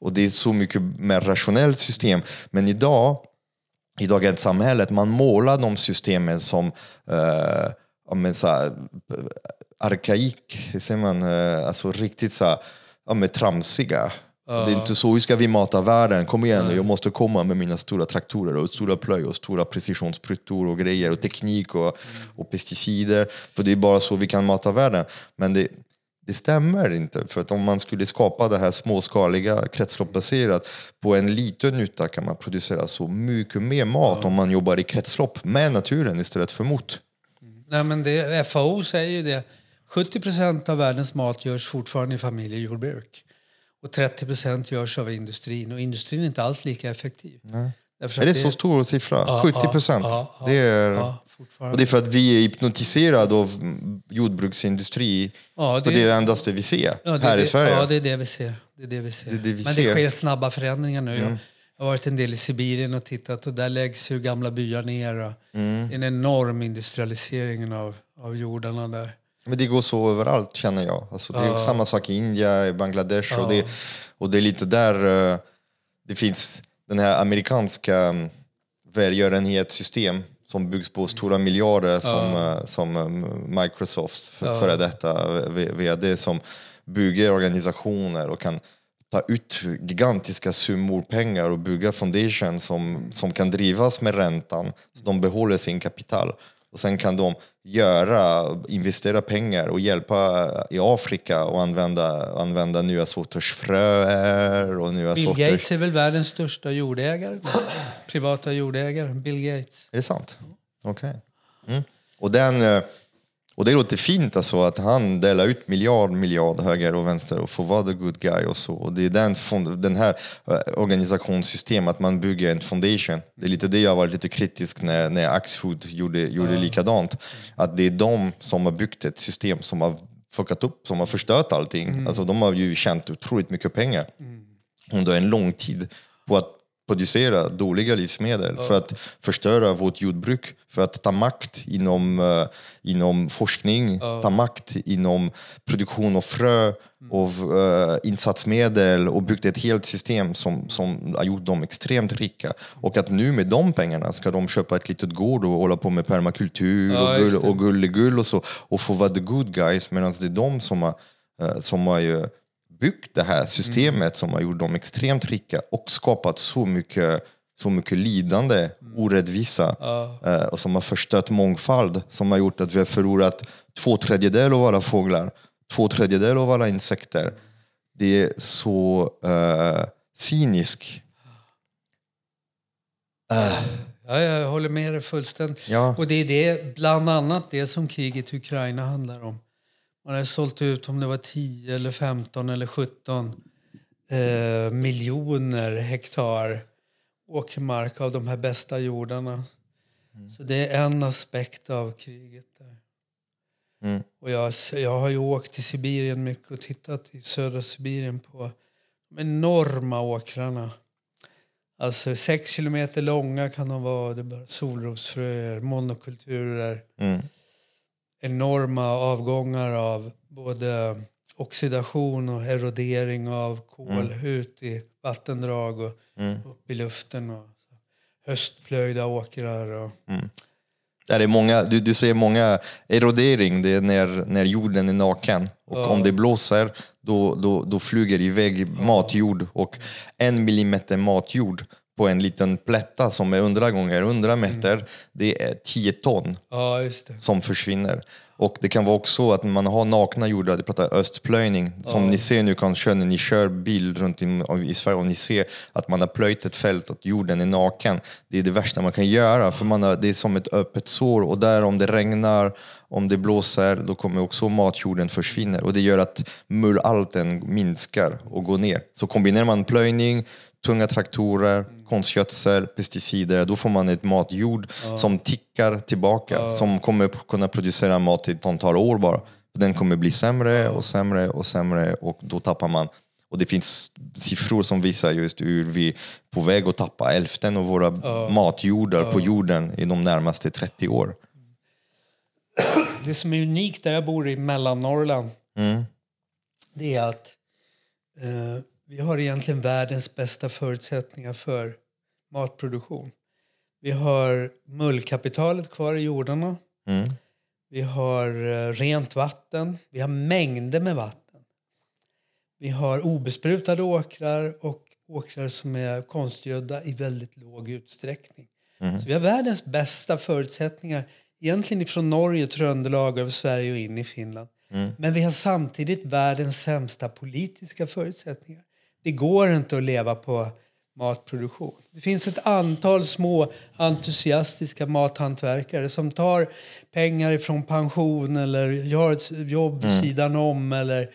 Och det är så mycket mer rationellt system. Men idag, i dagens samhället, man målar de systemen som ja, men så här, arkaik, säger man, eh, alltså riktigt så här, ja, men tramsiga. Det är inte så, hur ska vi mata världen? Kom igen nu, jag måste komma med mina stora traktorer och stora plöj och stora precisionssprutor och grejer och teknik och, och pesticider. För det är bara så vi kan mata världen. Men det, det stämmer inte. För att om man skulle skapa det här småskaliga kretsloppsbaserat på en liten yta kan man producera så mycket mer mat om man jobbar i kretslopp med naturen istället för mot. Nej, men det, FAO säger ju det. 70 procent av världens mat görs fortfarande i familjejordbruk. Och 30 procent görs av industrin. Och industrin är inte alls lika effektiv. Därför Är det att så stor siffra? Ja, 70 procent? ja, ja, det är... Och det är för att vi är hypnotiserade av jordbruksindustri. Ja, För det är det endaste vi ser Ja, det, här det, i Sverige. Ja, det är det vi ser. Det är det vi ser. Det är det vi Men ser. Mm. det sker snabba förändringar nu. Jag, jag har varit en del i Sibirien och tittat och där läggs ju gamla byar ner. Mm. Det är en enorm industrialisering av, av jordarna där. Men det går så överallt känner jag. Alltså, det är samma sak i Indien, i Bangladesh. Och, det, och det är lite där eh, det finns den här amerikanska um, välgörenhetssystem som byggs på stora miljarder som, eh, som eh, Microsofts för, före detta vd som bygger organisationer och kan ta ut gigantiska summor pengar och bygga foundation som, som kan drivas med räntan. Så de behåller sin kapital. Och sen kan de göra, investera pengar och hjälpa i Afrika och använda, använda nya sorters fröer och nya Bill sorters... Gates är väl världens största jordägare? Privata jordägare. Bill Gates. Är det sant? Okej. Mm. Och, den, eh, och det låter fint alltså att han delar ut miljard, miljard höger och vänster och får vara the good guy och så. Och det är den, fond, den här eh, organisationssystem, att man bygger en foundation. Det är lite det jag var lite kritisk när, när Axfood gjorde, gjorde likadant. Att det är de som har byggt ett system som har fuckat upp, som har förstört allting. Alltså de har ju tjänat otroligt mycket pengar under en lång tid på att producera dåliga livsmedel, för att förstöra vårt jordbruk, för att ta makt inom, uh, inom forskning, ta makt inom produktion av frö, av uh, insatsmedel och byggt ett helt system som, som har gjort dem extremt rika. Och att nu med de pengarna ska de köpa ett litet gård och hålla på med permakultur Ja, och, gull, och gullegull och så och få vara the good guys medan det är de som har, uh, som har byggt det här systemet som har gjort dem extremt rika och skapat så mycket, så mycket lidande, orättvisa eh, och som har förstört mångfald som har gjort att vi har förlorat två tredjedelar av alla fåglar, två tredjedelar av alla insekter. Det är så uh, cynisk. Ja, jag håller med dig fullständigt. Ja. Och det är det, bland annat det som kriget i Ukraina handlar om. Man har sålt ut om det var 10 eller 15 eller 17 eh, miljoner hektar åkermark av de här bästa jordarna. Så det är en aspekt av kriget. där. Mm. Och jag, jag har ju åkt till Sibirien mycket och tittat i södra Sibirien på de enorma åkrarna. Alltså sex kilometer långa kan de vara. Det är bara solrosfröer, monokulturer. Mm. Enorma avgångar av både oxidation och erodering av kol ut i vattendrag och upp i luften. Och. Höstflöjda åkrar. Och, Där är många, du, du ser många erodering, det är när, när jorden är naken. Och om det blåser, då, då, då flyger iväg matjord. Och en millimeter matjord på en liten plätta som är 100 gånger 100 meter, det är 10 ton ja, som försvinner. Och det kan vara också att man har nakna jordar, det pratar östplöjning, som ni ser nu kanske när ni kör bil runt i, i Sverige och ni ser att man har plöjt ett fält, att jorden är naken. Det är det värsta man kan göra, för man har, det är som ett öppet sår och där om det regnar, om det blåser, då kommer också matjorden försvinna och det gör att mullalten minskar och går ner. Så kombinerar man plöjning, tunga traktorer, konstgödsel, pesticider, då får man ett matjord som tickar tillbaka, som kommer kunna producera mat i ett antal år bara. Den kommer bli sämre och sämre och sämre och då tappar man. Och det finns siffror som visar just hur vi är på väg att tappa hälften av våra matjordar på jorden i de närmaste 30 år. Det som är unikt där jag bor i Mellannorrland det är att eh, vi har egentligen världens bästa förutsättningar för matproduktion. Vi har mullkapitalet kvar i jordarna. Vi har eh, rent vatten. Vi har mängder med vatten. Vi har obesprutade åkrar och åkrar som är konstgödda i väldigt låg utsträckning. Så vi har världens bästa förutsättningar egentligen ifrån Norge, Tröndelag, över Sverige och in i Finland. Men vi har samtidigt världens sämsta politiska förutsättningar. Det går inte att leva på matproduktion. Det finns ett antal små entusiastiska mathantverkare som tar pengar ifrån pension eller gör ett jobb vid sidan om eller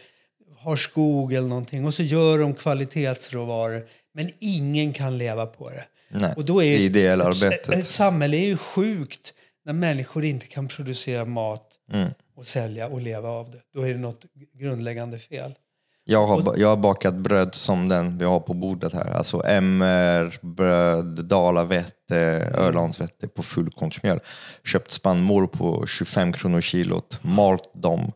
har skog eller någonting och så gör de kvalitetsråvaror. Men ingen kan leva på det. Nej, och då är idealarbetet. Ett, ett samhälle är ju sjukt när människor inte kan producera mat Mm. och sälja och leva av det. Då är det något grundläggande fel. Jag har, jag har bakat bröd som den vi har på bordet här. Alltså MR, bröd, dalavete, Ölandsvete på fullkornsmjöl. Köpt spannmål på 25 kronor kilot, malt dem,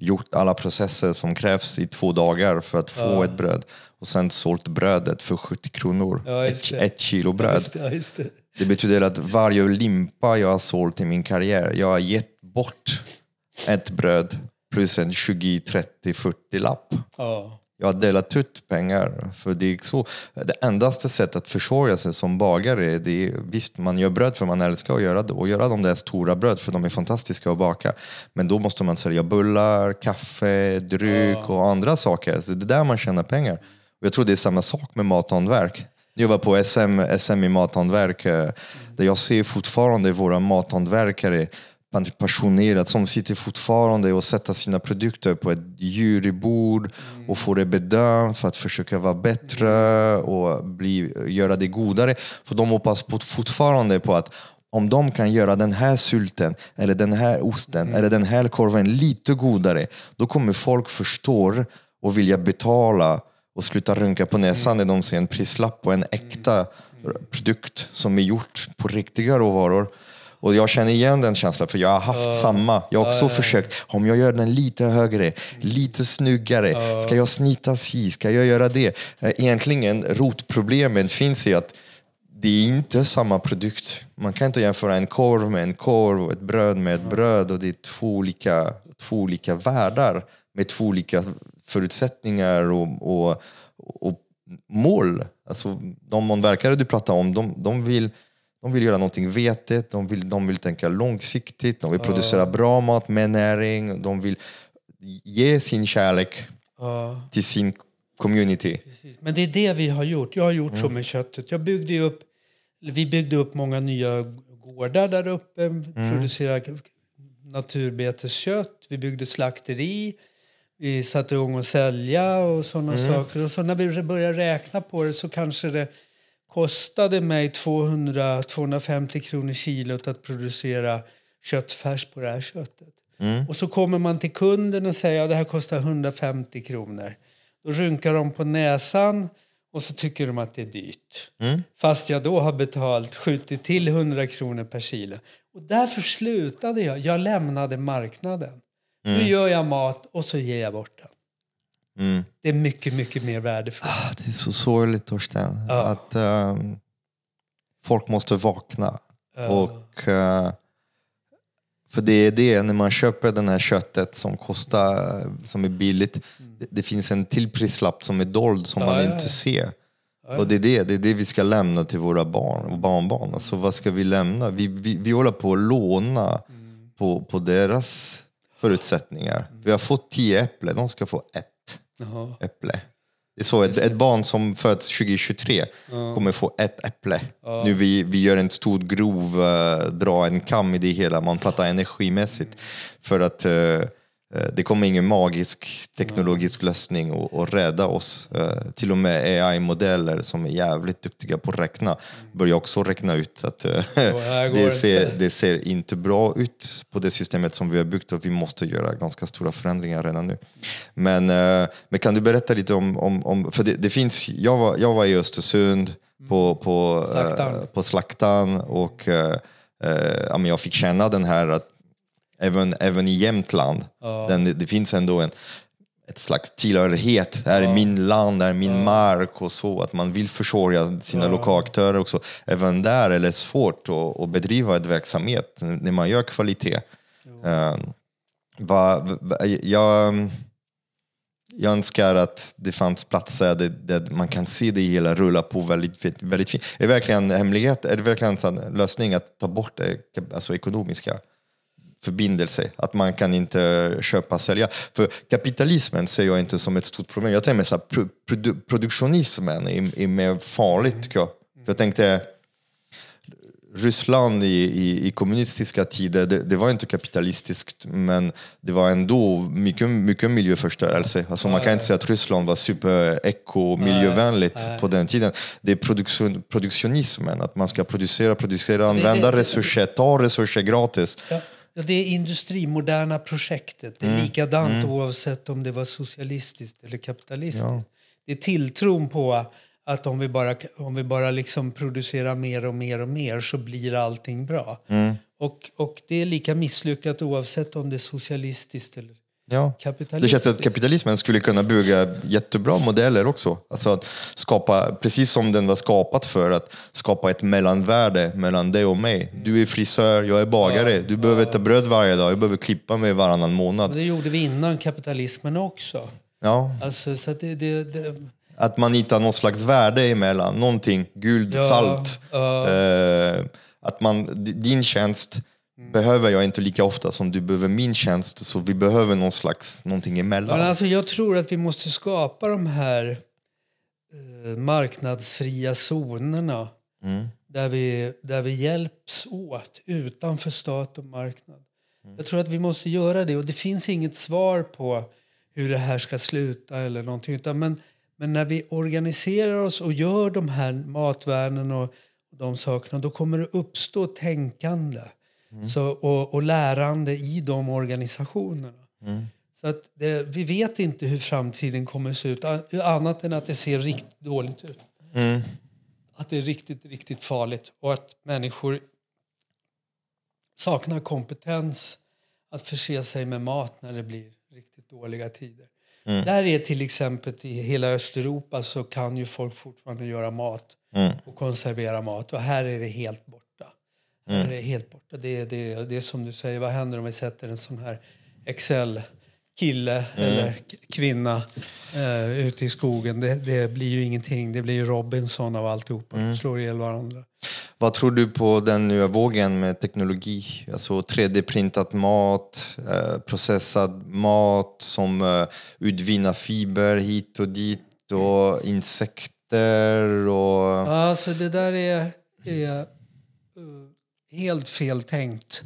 gjort alla processer som krävs i två dagar för att få ett bröd. Och sen sålt brödet för 70 kronor. Ja, ett, det. ett kilo bröd. Just det, ja, just det. Det betyder att varje limpa jag har sålt i min karriär, jag har gett bort ett bröd plus en 20, 30, 40 lapp. Ja. Jag har delat ut pengar. För det, är så, det endaste sättet att försörja sig som bagare, det är, visst man gör bröd för man älskar att göra det och göra de där stora bröd för de är fantastiska att baka. Men då måste man sälja bullar, kaffe, dryck och andra saker. Så det är där man tjänar pengar. Och jag tror det är samma sak med mathantverk. Jag var på SM, SM i mathantverk eh, där jag ser fortfarande våra mathantverkare passionerat som sitter fortfarande och sätter sina produkter på ett jurybord och får det bedömt för att försöka vara bättre och bli, göra det godare. För de hoppas på, fortfarande på att om de kan göra den här sylten, eller den här osten, eller den här korven lite godare, då kommer folk förstå och vilja betala och sluta rynka på näsan när de ser en prislapp på en äkta produkt som är gjort på riktiga råvaror. Och jag känner igen den känslan, för jag har haft samma. Jag har också försökt, om jag gör den lite högre, lite snyggare, ska jag snita si, ska jag göra det? Eh, Egentligen, rotproblemen finns i att det är inte samma produkt. Man kan inte jämföra en korv med en korv och ett bröd med ett bröd och det är två olika, två olika världar med två olika förutsättningar och, och, och mål. Alltså, de månverkare du pratar om, de, de, vill, de vill göra någonting vetigt, de vill, de vill tänka långsiktigt, de vill producera bra mat med näring, de vill ge sin kärlek till sin community. Men det är det vi har gjort. Jag har gjort så med köttet. Jag byggde upp, vi byggde upp många nya gårdar där uppe, producerade naturbeteskött, vi byggde slakteri, vi satte igång att sälja och sådana saker. Och så när vi började räkna på det så kanske det kostade mig 200-250 kronor kilot att producera köttfärs på det här köttet. Och så kommer man till kunden och säger att det här kostar 150 kronor. Då rynkar de på näsan och så tycker de att det är dyrt. Fast jag då har betalt, skjutit till 100 kronor per kilo. Och därför slutade jag. Jag lämnade marknaden. Nu gör jag mat och så ger jag bort den. Mm. Det är mycket, mycket mer värdefullt. Ah, Det är så sorgligt Torsten, att ehm, folk måste vakna. Och, eh, för det är det, när man köper det här köttet som kostar, som är billigt, det, det finns en till prislapp som är dold som man Mm. ja, inte ja. ser. Och det är det, det är det vi ska lämna till våra barn och barnbarn. Alltså vad ska vi lämna? Vi, vi, vi håller på att låna Mm. på, på deras förutsättningar. Vi har fått tio äpplen, de ska få ett Jaha. äpple. Det är så, ett, ett barn som föds 2023 kommer få ett äpple. Nu vi, vi gör en stor grov, eh, dra en kam i det hela, man pratar energimässigt. För att eh, det kommer ingen magisk teknologisk lösning att rädda oss. Eh, till och med AI-modeller som är jävligt duktiga på att räkna börjar också räkna ut att eh, det, [laughs] ser, inte. det ser inte bra ut på det systemet som vi har byggt och vi måste göra ganska stora förändringar redan nu. Men, eh, men kan du berätta lite om, om, om för det, det finns, jag var, jag var i Östersund på, på, eh, Slaktaren. på Slaktan och eh, eh, jag fick känna den här att även, även i Jämtland, den, det finns ändå en ett slags tillhörighet. Det här är min land, det här är min mark och så. Att man vill försörja sina lokala aktörer också. Även där är det svårt att, att bedriva ett verksamhet när man gör kvalitet. Uh, va, va, jag, jag önskar att det fanns platser där, där man kan se det hela rulla på väldigt, väldigt fint. Är det verkligen en hemlighet? Är det verkligen en lösning att ta bort det alltså ekonomiska? Förbindelse, att man kan inte köpa och sälja. För kapitalismen ser jag inte som ett stort problem. Jag tänker att pro, produ, produktionismen är, är mer farligt tycker jag. För jag tänkte, Ryssland i, i, i kommunistiska tider, det, det, var inte kapitalistiskt men det var ändå mycket, mycket miljöförstörelse. Alltså man kan inte säga att Ryssland var super eko miljövänligt på den tiden. Det är produktion, produktionismen, att man ska producera, producera, använda resurser, ta resurser gratis. Ja. Ja, det är industrimoderna projektet. Det är Mm. likadant oavsett om det var socialistiskt eller kapitalistiskt. Det är tilltron på att om vi bara, om vi bara liksom producerar mer och mer och mer så blir allting bra. Mm. Och, och det är lika misslyckat oavsett om det är socialistiskt eller Ja. Det känns att kapitalismen skulle kunna bygga jättebra modeller också. Alltså att skapa, precis som den var skapad för att skapa ett mellanvärde mellan dig och mig. Du är frisör, jag är bagare. Du behöver äta bröd varje dag, jag behöver klippa mig varannan månad. det gjorde vi innan kapitalismen också. Ja. Alltså, så att det, det, det, Att man hittar någon slags värde emellan, någonting, guld, Ja, salt. Eh, att man, din tjänst behöver jag inte lika ofta som du behöver min tjänst, så vi behöver någon slags, någonting emellan. Men alltså, jag tror att vi måste skapa de här eh, marknadsfria zonerna där, vi, där vi hjälps åt utanför stat och marknad. Jag tror att vi måste göra det och det finns inget svar på hur det här ska sluta eller någonting. Utan men, men när vi organiserar oss och gör de här matvärnen och, och de sakerna då kommer det uppstå tänkande så, och, och lärande i de organisationerna. Så att det, vi vet inte hur framtiden kommer att se ut annat än att det ser riktigt dåligt ut. att det är riktigt, riktigt farligt och att människor saknar kompetens att förse sig med mat när det blir riktigt dåliga tider. Mm. Där är till exempel i hela Östeuropa så kan ju folk fortfarande göra mat mm. och konservera mat och här är det helt borta. Mm. Här är det helt borta. Det, det, det är som du säger, vad händer om vi sätter en sån här Excel kille mm. eller kvinna uh, ute i skogen. Det, det, blir ju ingenting. Det blir ju Robinson av alltihopa. Mm. slår ihjäl varandra. Vad tror du på den nya vågen med teknologi? Alltså 3D-printat mat, eh, processad mat som eh, utvinner fiber hit och dit och insekter och... Alltså det där är, är helt fel tänkt.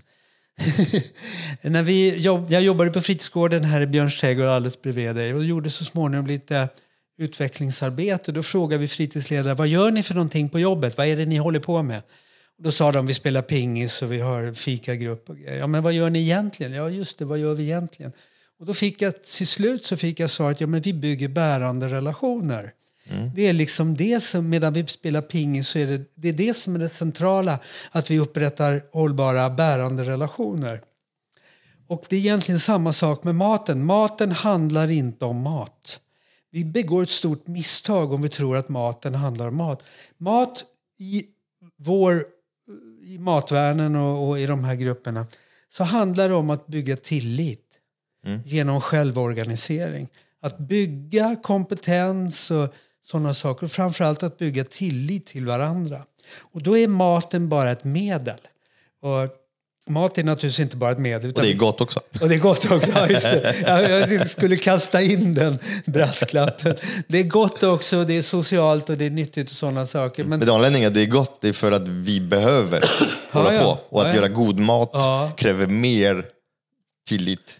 [laughs] När vi jobb, jag jobbade på fritidsgården här i Björns trädgård alldeles bredvid dig och gjorde så småningom lite utvecklingsarbete. Då frågade vi fritidsledare vad gör ni för någonting på jobbet? Vad är det ni håller på med? Då sa de vi spelar pingis och vi har fikagrupp. Ja, men vad gör ni egentligen? Ja, just det, vad gör vi egentligen? Och då fick jag till slut så fick jag svaret ja, men vi bygger bärande relationer. Mm. Det är liksom det som, medan vi spelar pingis så är det, det är det som är det centrala, att vi upprättar hållbara bärande relationer. Och det är egentligen samma sak med maten. Maten handlar inte om mat. Vi begår ett stort misstag om vi tror att maten handlar om mat. Mat i, vår, i matvärlden och, och i de här grupperna så handlar det om att bygga tillit mm. genom självorganisering. Att bygga kompetens och sådana saker. Framförallt att bygga tillit till varandra. Och då är maten bara ett medel. Och Mat är naturligtvis inte bara ett medel. och det är gott också. Och det är gott också, ja, just det. [laughs] Jag skulle kasta in den brasklappen. Det är gott också, det är socialt och det är nyttigt och sådana saker. Men, Men anledningen att det är gott det är för att vi behöver [clears throat] hålla ja, på. Och att ja, göra god mat kräver mer tillit.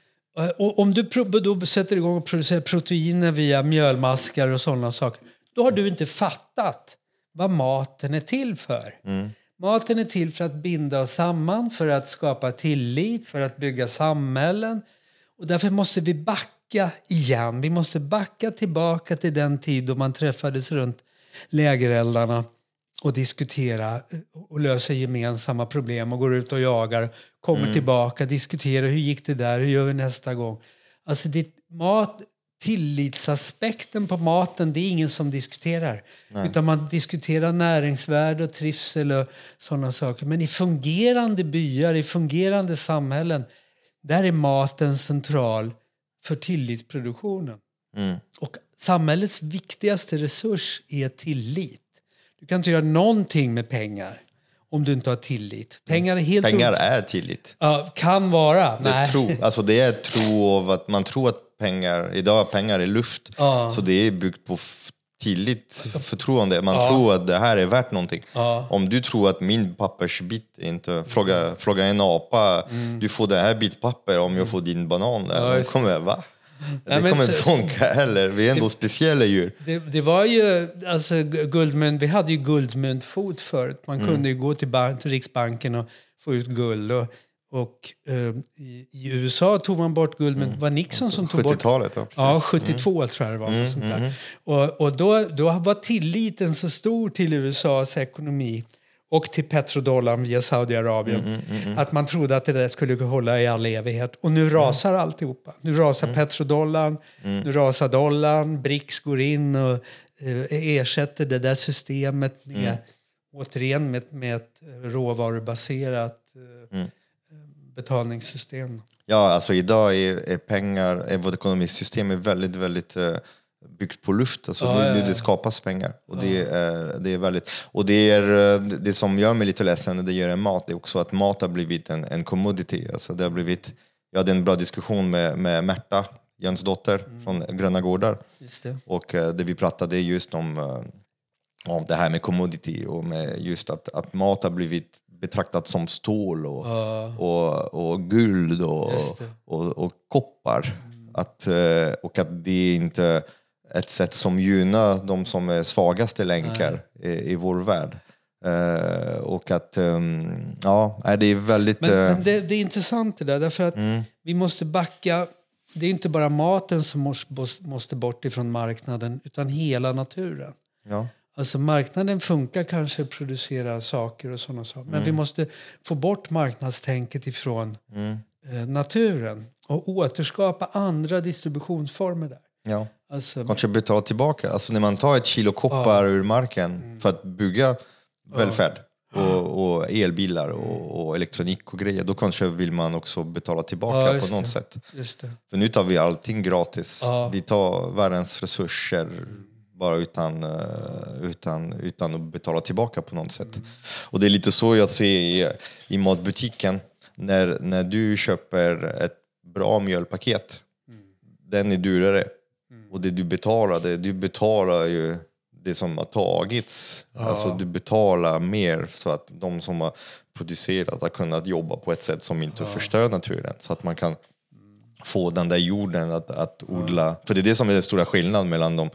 Och om du då sätter igång och producerar proteiner via mjölmaskar och sådana saker, då har du inte fattat vad maten är till för. Mm. Maten är till för att binda oss samman, för att skapa tillit, för att bygga samhällen. Och därför måste vi backa igen. Vi måste backa tillbaka till den tid då man träffades runt lägereldarna och diskutera och lösa gemensamma problem och går ut och jagar, kommer mm. tillbaka, diskuterar hur gick det där, hur gör vi nästa gång? Alltså det, mat, tillitsaspekten på maten, det är ingen som diskuterar. Nej. Utan man diskuterar näringsvärde och trivsel och sådana saker. Men i fungerande byar, i fungerande samhällen, där är maten central för tillitsproduktionen. Mm. Och samhällets viktigaste resurs är tillit. Du kan inte göra någonting med pengar om du inte har tillit. Pengar är helt Pengar är tillit. Ja, kan vara. Det är, tro, alltså det är tro av att man tror att pengar, idag pengar är luft. Ja. Så det är byggt på tillit, förtroende. Man ja. tror att det här är värt någonting. Ja. Om du tror att min pappersbit inte... Fråga, fråga en apa, mm. du får det här bit papper om jag får din banan. Där. Ja, kommer, va? Det kommer inte funka heller. Vi är ändå det, speciella djur. Det, det, var ju, alltså guldmynt, vi hade ju guldmyntfot förut. Man mm. kunde ju gå till, bank, till Riksbanken och få ut guld. Och och eh, i, i, USA tog man bort guld, men det var Nixon som tog bort... 70-talet, ja. Ja, 72 mm. tror jag det var. Mm, sånt där. Mm. Och, och då, då var tilliten så stor till USAs ekonomi och till petrodollarn via Saudiarabien. Mm, mm, mm, att man trodde att det där skulle hålla i all evighet. Och nu rasar mm. alltihopa. Nu rasar mm. petrodollarn, nu rasar dollarn, BRICS går in och eh, ersätter det där systemet med, återigen med, med ett råvarubaserat eh, betalningssystem? Ja, alltså idag är, är pengar, är vårt ekonomiska system är väldigt, väldigt uh, byggt på luft. Alltså ja, nu, ja, ja. det skapas pengar. Och, det, är, det är väldigt, och det, är, det som gör mig lite ledsen när det gör en mat, är också att mat har blivit en, en commodity. Alltså det har blivit, jag hade en bra diskussion med, med Märta, Jöns dotter mm. från Gröna Gårdar. Det. Och uh, det vi pratade just om, om det här med commodity och med just att, att mat har blivit betraktat som stål och, uh. och, och guld och, och, och, koppar. Mm. Att, eh, och att det är inte ett sätt som gynnar de som är svagaste länkar i, i vår värld. Uh, och att, um, ja, det är väldigt... Men, uh, men det, det, är intressant det där, därför att mm. vi måste backa. Det är inte bara maten som måste, måste bort ifrån marknaden, utan hela naturen. Ja. Alltså marknaden funkar kanske att producera saker och sådana saker. Men vi måste få bort marknadstänket ifrån eh, naturen och återskapa andra distributionsformer där. Ja. Alltså, Kanske betala tillbaka. Alltså när man tar ett kilo koppar ur marken för att bygga välfärd och, och elbilar och, och elektronik och grejer, då kanske vill man också betala tillbaka Ja, på något det. sätt. För nu tar vi allting gratis. Ja. Vi tar världens resurser bara utan, eh, utan, utan att betala tillbaka på något sätt. Och det är lite så jag ser i, i matbutiken. När, när du köper ett bra mjölpaket, den är dyrare. Och det du betalar, det, du betalar ju det som har tagits. Alltså du betalar mer så att de som har producerat har kunnat jobba på ett sätt som inte förstör naturen. Så att man kan få den där jorden att, att odla. För det är det som är den stora skillnaden mellan de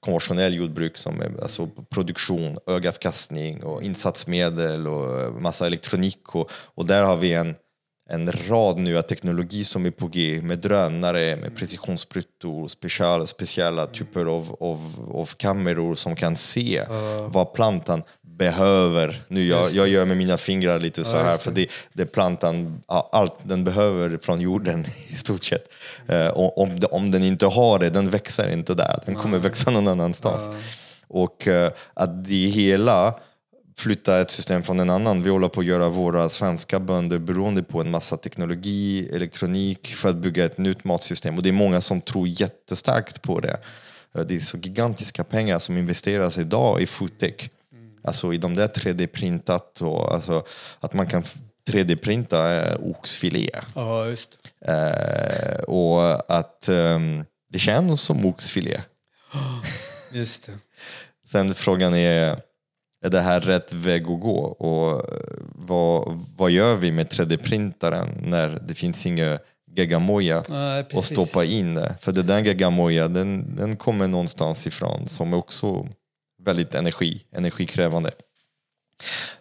konventionell jordbruk som är alltså produktion, ögavkastning och insatsmedel och massa elektronik. Och, och där har vi en, en rad nya teknologi som är på G med drönare, med precisionssprutor, speciella, speciella typer av, av, av kameror som kan se vad plantan behöver. Nu jag, jag gör med mina fingrar lite så här, för det, det plantan, allt den behöver från jorden [laughs] i stort sett. Eh, och om, om den inte har det, den växer inte där, den kommer växa någon annanstans. Och eh, att det hela flytta ett system från en annan. Vi håller på att göra våra svenska bönder beroende på en massa teknologi, elektronik för att bygga ett nytt matsystem. Och det är många som tror jättestarkt på det. Eh, Det är så gigantiska pengar som investeras idag i foodtech. Alltså i de där 3D-printat och alltså att man kan 3D-printa eh, oxfilé. Ja, just. Eh, och att ehm, det känns som oxfilé. [gasps] Just det. Sen frågan är, är det här rätt väg att gå? Och eh, vad, vad gör vi med 3D-printaren när det finns inga geggamoja Nej, att stoppa in det? För det där geggamoja, den, den kommer någonstans ifrån som också väldigt energi, energikrävande.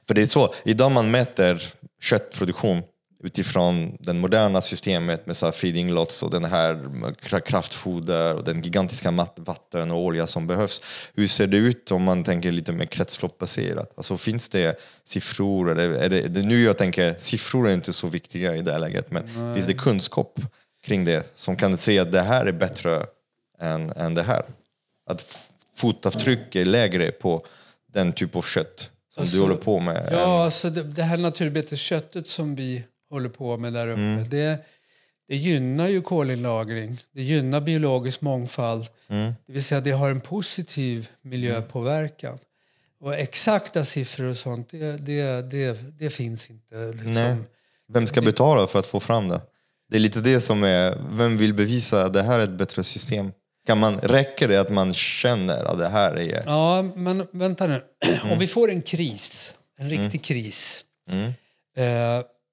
För det är så, idag man mäter köttproduktion utifrån det moderna systemet med så här feeding lots och den här kra- kraftfoder och den gigantiska vatten och olja som behövs. Hur ser det ut om man tänker lite mer kretsloppsbaserat? Alltså finns det siffror? Är det, det, nu jag tänker, siffror är inte så viktiga i det här läget, men finns det kunskap kring det som kan säga att det här är bättre än, än det här? Att fotavtryck är lägre på den typ av kött som du håller på med. Ja, alltså det, det här naturbetesköttet som vi håller på med där uppe, Mm. det, det gynnar ju kolinlagring. Det gynnar biologisk mångfald. Mm. Det vill säga det har en positiv miljöpåverkan. Och exakta siffror och sånt, det, det, det, det finns inte. Liksom. Nej. Vem ska betala för att få fram det? Det är lite det som är, vem vill bevisa att det här är ett bättre system? Kan man, räcker det att man känner att det här är... Ja, men vänta nu. Mm. [clears throat] Om vi får en kris, en riktig kris. Eh,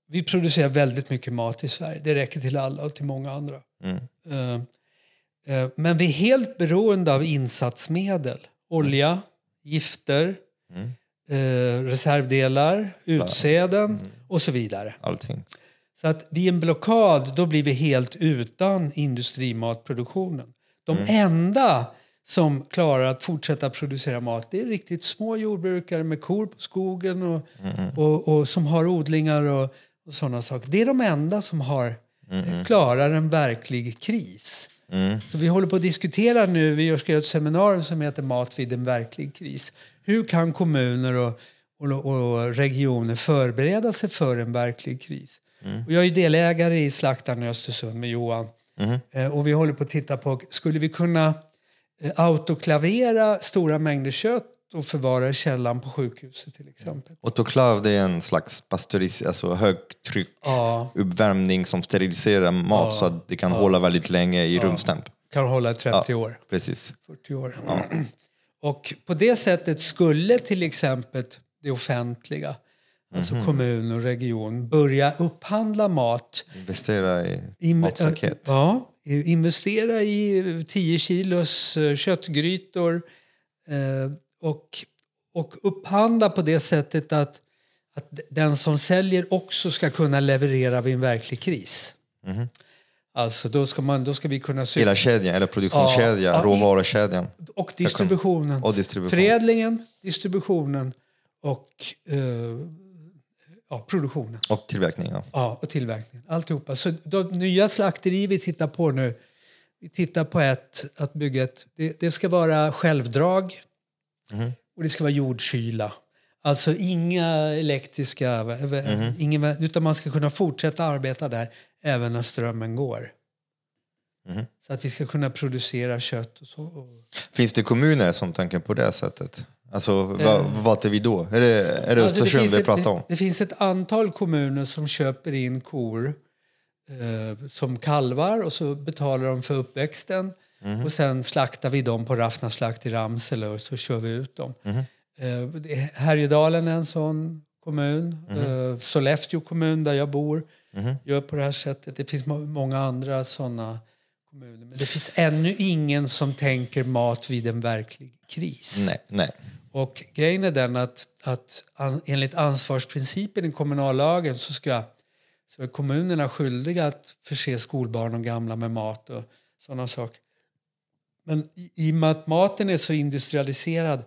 vi producerar väldigt mycket mat i Sverige. Det räcker till alla och till många andra. Mm. Eh, eh, men vi är helt beroende av insatsmedel. Olja, gifter, Mm. eh, reservdelar, utsäden och så vidare. Allting. Så att vid en blockad då blir vi helt utan industrimatproduktionen. De enda som klarar att fortsätta producera mat det är riktigt små jordbrukare med kor på skogen och, och, och som har odlingar och, och sådana saker. Det är de enda som har, klarar en verklig kris. Så vi håller på att diskutera nu, vi ska göra ett seminarium som heter Mat vid en verklig kris. Hur kan kommuner och, och, och regioner förbereda sig för en verklig kris? Och jag är delägare i Slaktaren i Östersund med Johan. Eh, och vi håller på att titta på, skulle vi kunna eh, autoklavera stora mängder kött och förvara i källaren på sjukhuset till exempel? Autoklav det är en slags pasteuris, alltså högtryck Ja, uppvärmning som steriliserar mat så att det kan hålla väldigt länge i rumstemp. kan hålla i 30 år. Precis. 40 år. [clears throat] Och på det sättet skulle till exempel det offentliga, alltså kommun och region, börja upphandla mat. Investera i Inve- matstaket. Ja, investera i 10 kilos eh, köttgrytor eh, och, och upphandla på det sättet att, att den som säljer också ska kunna leverera vid en verklig kris. Alltså då ska, man, då ska vi kunna Hela kedjan, eller produktionskedjan, Ja, råvarukedjan. och distributionen. Och distribution. Förädlingen, distributionen och eh, ja, produktionen. Och tillverkning. Ja. Ja, och tillverkningen. Alltihopa. Så de nya slakterier vi tittar på nu, vi tittar på ett, att bygga ett, det, det ska vara självdrag och det ska vara jordkyla. Alltså inga elektriska, ingen, utan man ska kunna fortsätta arbeta där även när strömmen går. Så att vi ska kunna producera kött och så. Finns det kommuner som tänker på det sättet? Alltså, vad, är vi då? Är det, är det Alltså, Östersund finns vi ett- pratar om? Det, det finns ett antal kommuner som köper in kor eh, som kalvar och så betalar de för uppväxten. Mhm. Och sen slaktar vi dem på Raffna slakt i Ramsele och så kör vi ut dem. Mhm. Eh, Härjedalen är en sån kommun. Mhm. Eh, Sollefteå kommun där jag bor gör på det här sättet. Det finns må- många andra såna kommuner. Men det finns ännu ingen som tänker mat vid en verklig kris. Nej, nej. Och grejen är den att, att an, enligt ansvarsprincipen i kommunallagen så, ska, så är kommunerna skyldiga att förse skolbarn och gamla med mat och sådana saker. Men i, i och med att maten är så industrialiserad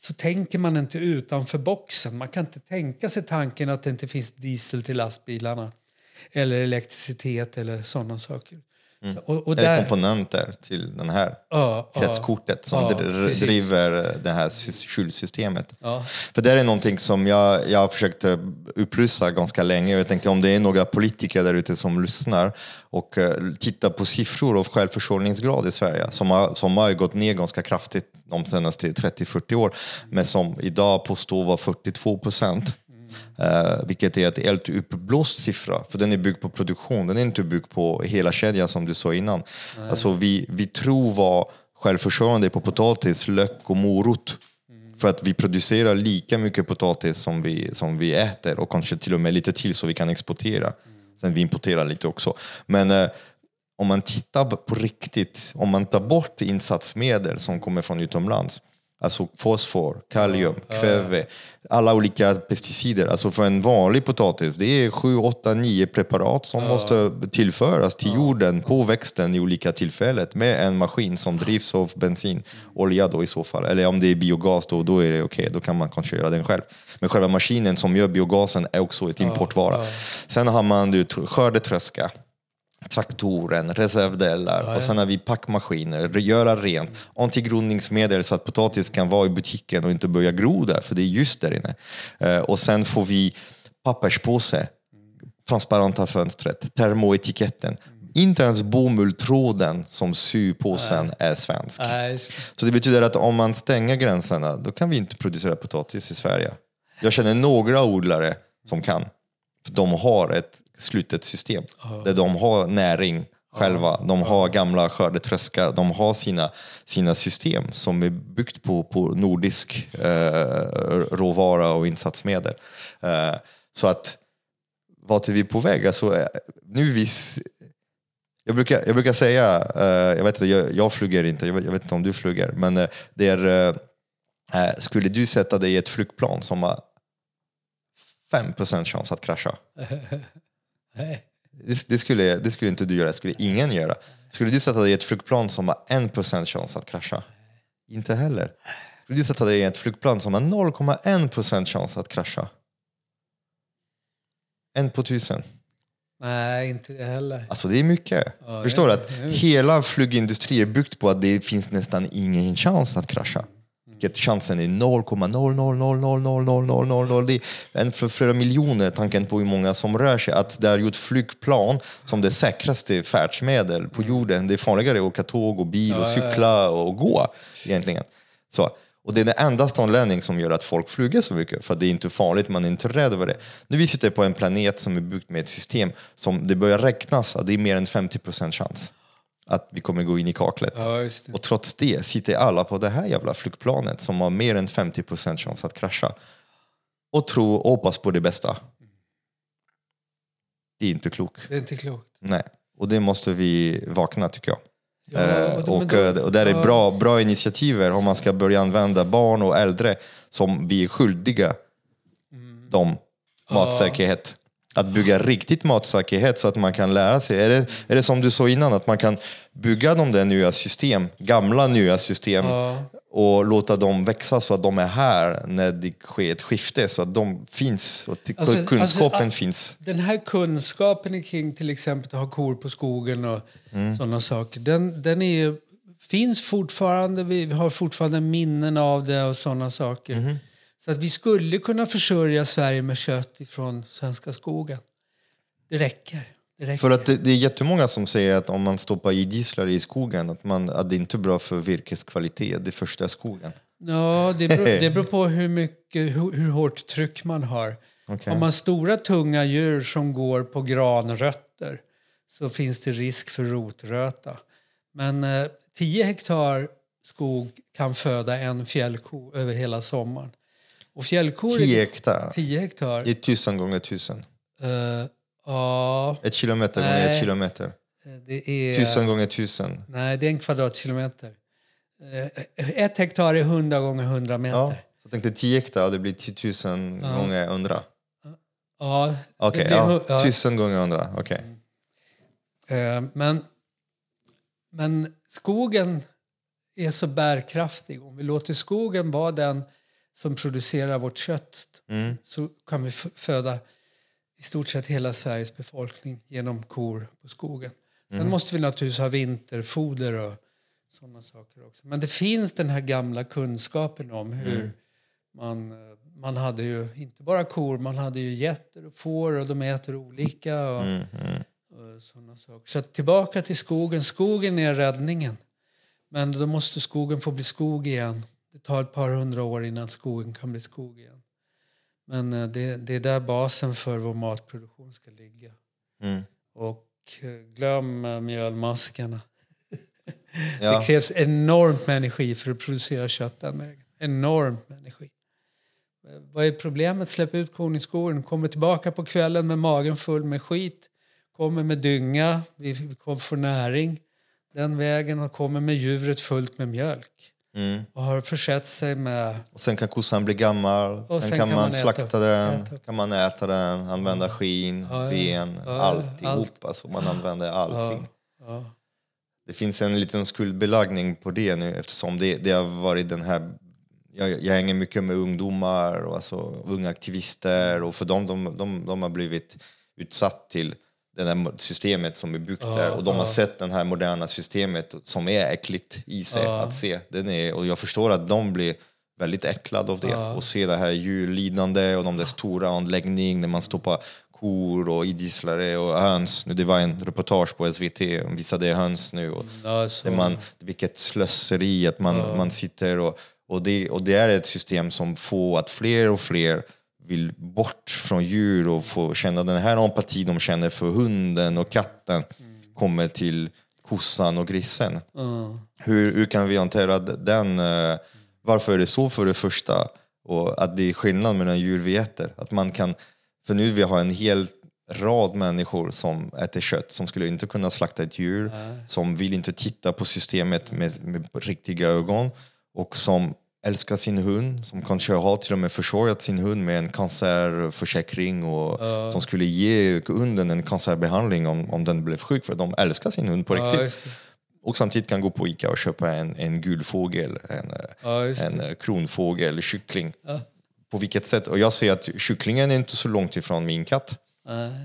så tänker man inte utanför boxen. Man kan inte tänka sig tanken att det inte finns diesel till lastbilarna eller elektricitet eller sådana saker. Så, och, och Eller där, komponenter till den här ja, kretskortet som Ja, dr- precis. driver det här sy- kylsystemet. Ja. För det är någonting som jag, jag har försökt eh, upplysa ganska länge. Jag tänkte om det är några politiker där ute som lyssnar och eh, tittar på siffror av självförsörjningsgrad i Sverige som har, som har gått ner ganska kraftigt de senaste 30-40 år men som idag påstår vara 42 procent. Eh, vilket är ett helt uppblåst siffra, för den är byggd på produktion, den är inte byggd på hela kedjan som du sa innan. Alltså vi, vi tror vara självförsörjande på potatis, lök och morot. För att vi producerar lika mycket potatis som vi, som vi äter och kanske till och med lite till så vi kan exportera. Sen vi importerar lite också. Men eh, om man tittar på riktigt, om man tar bort insatsmedel som kommer från utomlands, alltså fosfor, kalium, kväve, alla olika pesticider, alltså för en vanlig potatis, det är 7, 8, 9 preparat som måste tillföras till jorden på växten i olika tillfällen med en maskin som drivs av bensin, olja då i så fall, eller om det är biogas då, då är det okej, då kan man kanske göra den själv. Men själva maskinen som gör biogasen är också ett importvara. Sen har man du, skördetröska, traktoren, reservdelar och sen har vi packmaskiner, göra rent, antigroningsmedel så att potatis kan vara i butiken och inte börja gro där, för det är just där inne. Eh, och sen får vi papperspåse, transparenta fönstret, termoetiketten. Inte ens bomulltråden som syr påsen är svensk. Nej. Så det betyder att om man stänger gränserna, då kan vi inte producera potatis i Sverige. Jag känner några odlare som kan. De har ett slutet system där de har näring själva. De har gamla skördetröskar. De har sina, sina system som är byggt på, på nordisk eh, råvara och insatsmedel. Eh, så att vart är vi på väg? Alltså, eh, nu vi, s- jag, brukar, jag brukar säga, eh, jag vet inte, jag, jag flyger inte, jag vet, jag vet inte om du flyger, men eh, det är, eh, skulle du sätta dig i ett flygplan som 5% chans att krascha? [laughs] Nej. Det, det, skulle, det skulle inte du göra, det skulle ingen göra. Skulle du sätta dig i ett flygplan som har 1% chans att krascha? Inte heller. Skulle du sätta dig i ett flygplan som har 0,1% chans att krascha? En på tusen. Nej, inte det heller. Alltså det är mycket. Ja, Förstår du? Att hela flygindustrin är byggt på att det finns nästan ingen chans att krascha. Vilket chansen är 0,0000000. Det är en för flera miljoner, tanken på hur många som rör sig. Att det har gjort flygplan som det säkraste färdsmedel på jorden. Det är farligare att åka tåg och bil och cykla och gå egentligen. Så. Och det är den enda anledningen som gör att folk flyger så mycket. För det är inte farligt, man är inte rädd över det. Nu vi sitter på en planet som är byggt med ett system som det börjar räknas att det är mer än 50% chans att vi kommer gå in i kaklet. Ja. Och trots det sitter alla på det här jävla flygplanet som har mer än 50% chans att krascha. Och tror och hoppas på det bästa. Det är inte klokt. Det är inte klokt. Nej. Och det måste vi vakna tycker jag. Ja, Eh, och det- och, då- eh, och där är bra, bra initiativ om man ska börja använda barn och äldre som vi är skyldiga Mm. dem matsäkerhet. Att bygga riktigt matsäkerhet så att man kan lära sig. Är det, är det som du sa innan, att man kan bygga de där nya system, gamla nya system och låta dem växa så att de är här när det sker ett skifte, så att de finns och t- Alltså- kunskapen alltså, finns. Den här kunskapen kring till exempel att ha kor på skogen och Mm. sådana saker, den, den är finns fortfarande. Vi har fortfarande minnen av det och sådana saker. Mhm. Så att vi skulle kunna försörja Sverige med kött ifrån svenska skogen. Det räcker. Det räcker. För att det, det är jättemånga som säger att om man stoppar i dieslar i skogen, att, man, att det inte är bra för virkeskvalitet, det första skogen. Ja, det beror, [laughs] det beror på hur, mycket, hur, hur hårt tryck man har. Okej. Har man stora tunga djur som går på granrötter så finns det risk för rotröta. Men eh, 10 hektar skog kan föda en fjällko över hela sommaren. Och fjällkor... 10 hektar, 10 hektar. det är tusen gånger tusen. Eh, ja, Ett kilometer gånger Nej. ett kilometer. det är... Tusen gånger tusen. Nej, det är en kvadratkilometer. Eh, ett hektar är 100 gånger 100 meter. Ja. Jag tänkte 10 hektar, det blir 10 000 gånger 100. Ja, Okej, blir ja, ja. tusen gånger 100. Okej. Eh, Men, men skogen är så bärkraftig. Om vi låter skogen vara den som producerar vårt kött Mm. så kan vi föda i stort sett hela Sveriges befolkning genom kor på skogen. Sen Mm. måste vi naturligtvis ha vinterfoder och sådana saker också. Men det finns den här gamla kunskapen om hur Mm. man, eh, man hade ju inte bara kor, man hade ju getter och får och de äter olika. Och, Mm, mm. och såna saker. Så tillbaka till skogen. Skogen är räddningen. Men då måste skogen få bli skog igen. Det tar ett par hundra år innan skogen kan bli skog igen. Men eh, det, det är där basen för vår matproduktion ska ligga. Mm. Och eh, glöm eh, mjölmaskarna. [laughs] Ja. Det krävs enormt med energi för att producera kött den vägen. Enormt med energi. Vad är problemet? Släpp ut kon i skogen. Kommer tillbaka på kvällen med magen full med skit. Kommer med dynga. Vi kommer få näring den vägen och kommer med djuret fullt med mjölk. Mm. Och har försett sig med... Och sen kan kossan bli gammal, Och sen, sen kan, kan man, man slakta den, äta. kan man äta den, använda skinn, Ja, ja. ben, Ja, alltihop. Alltså, man använder allting. Det finns en liten skuldbelagning på det nu eftersom det, det har varit den här... Jag, jag hänger mycket med ungdomar och alltså, unga aktivister och för dem, de, de, de har blivit utsatt till det där systemet som är byggt där och de har sett det här moderna systemet som är äckligt i sig att se. Den är, och jag förstår att de blir väldigt äcklade av det och se det här djurlidande och de där stora anläggningarna där man stoppar kor och idisslare och höns. Nu, det var en reportage på SVT som visade höns nu. Och så. det man, vilket slöseri att man, man sitter och, och, det, och det är ett system som får att fler och fler vill bort från djur och få känna den här empati de känner för hunden och katten kommer till kossan och grisen. Ja. Hur, hur kan vi hantera den? eh, Varför är det så för det första? Och att det är skillnad mellan djur vi äter. Att man kan, för nu vi har en hel rad människor som äter kött som skulle inte kunna slakta ett djur, som vill inte titta på systemet med, med riktiga ögon och som älskar sin hund, som kanske har till och med försörjat sin hund med en cancerförsäkring och som skulle ge hunden en cancerbehandling om, om den blev sjuk för de älskar sin hund på riktigt. det. Och samtidigt kan gå på Ica och köpa en, en gul fågel, en, just en kronfågel, kyckling. På vilket sätt? Och jag ser att kycklingen är inte så långt ifrån min katt.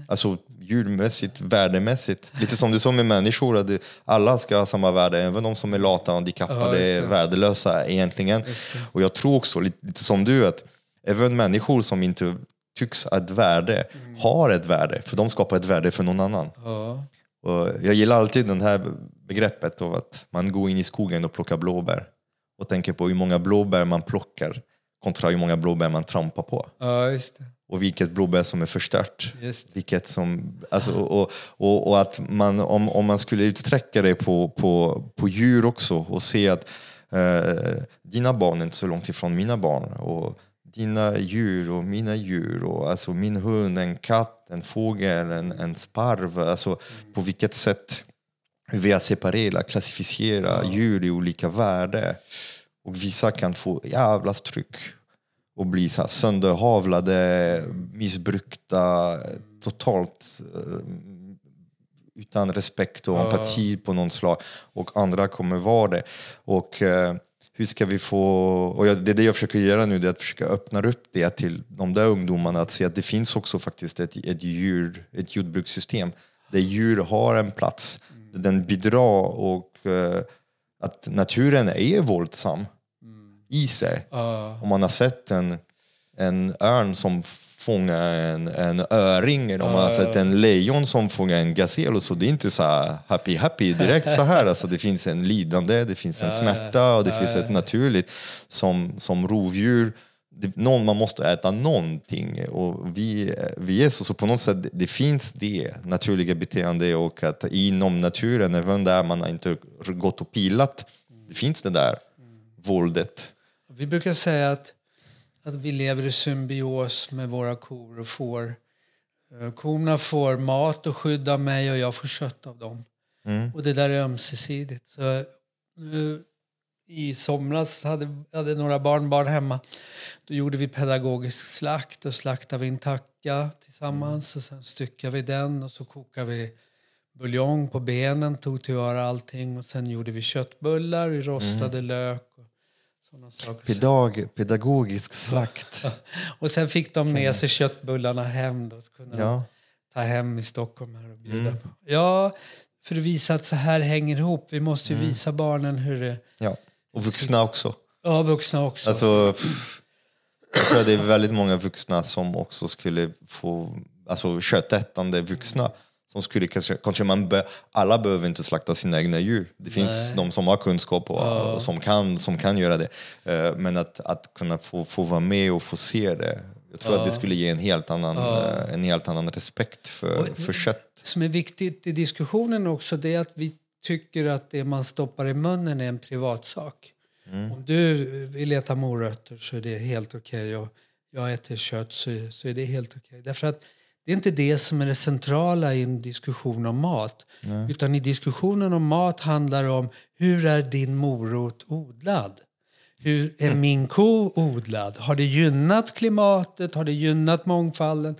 Alltså djurmässigt, värdemässigt. Lite som du sa med människor, att alla ska ha samma värde. Även de som är lata och Ja, handikappade är det. värdelösa egentligen. Och jag tror också, lite, som du, att även människor som inte tycks ha ett värde, har ett värde. För de skapar ett värde för någon annan. Ja. Och jag gillar alltid det här begreppet av att man går in i skogen och plockar blåbär och tänker på hur många blåbär man plockar kontra hur många blåbär man trampar på. ja, just det. Och vilket blåbär som är förstört. Just. Vilket som, alltså, och, och, och att man, om, om man skulle utsträcka det på, på, på djur också och se att eh, dina barn är inte så långt ifrån mina barn. Och dina djur och mina djur. Och, alltså min hund, en katt, en fågel, en, en sparv. Alltså, på vilket sätt vi har separerat, klassificerat djur i olika värde. Och vissa kan få jävla tryck. Och bli så här sönderhavlade, missbrukta, totalt eh, utan respekt och empati på någon slag. Och andra kommer vara det. Och eh, hur ska vi få... Och det är det jag försöker göra nu, det är att försöka öppna upp det till de där ungdomarna, att se att det finns också faktiskt ett, ett, djur, ett jordbrukssystem där djur har en plats, den bidrar och eh, att naturen är våldsam i sig. Om man har sett en, en örn som fångar en, en öring eller om man har sett en lejon som fångar en gazell så det är inte så happy happy direkt så här. Alltså det finns en lidande, det finns en smärta och det finns ett naturligt som, som rovdjur. Någon, man måste äta någonting och vi, vi är så, så på något sätt det finns det naturliga beteende och att inom naturen, även där man har inte gått och pilat, det finns det där våldet. Vi brukar säga att, att vi lever i symbios med våra kor och får. Eh, Korna får mat och skydd av mig och jag får kött av dem. Och det där är ömsesidigt. Så, nu, I somras hade hade några barnbarn hemma. Då gjorde vi pedagogisk slakt. Då slaktade vi en tacka tillsammans. Och sen styckade vi den och så kokade vi buljong på benen, tog tillvara allting. Och sen gjorde vi köttbullar, vi rostade lök och sådana saker. Pedag, pedagogisk slakt. [laughs] Och sen fick de med sig köttbullarna hem. Då, så kunde de Ja. ta hem i Stockholm här och bjuda på. Ja, för att visa att så här hänger ihop. Vi måste ju visa barnen hur det... Ja. Och vuxna också. Ja, vuxna också. Alltså, pff, jag tror att det är väldigt många vuxna som också skulle få, alltså köttätande vuxna. Som skulle kanske, kanske man be, alla behöver inte slakta sina egna djur. Det finns de som har kunskap och, och som, kan, som kan göra det. Eh, Men att, att kunna få, få vara med och få se det. Jag tror att det skulle ge en helt annan, eh, en helt annan respekt för, för kött. som är viktigt i diskussionen också det är att vi tycker att det man stoppar i munnen är en privatsak. Om du vill äta morötter så är det helt okej och jag äter kött så, så är det helt okej. Därför att det är inte det som är det centrala i en diskussion om mat. Utan i diskussionen om mat handlar det om hur är din morot odlad? Hur är min ko odlad? Har det gynnat klimatet? Har det gynnat mångfalden?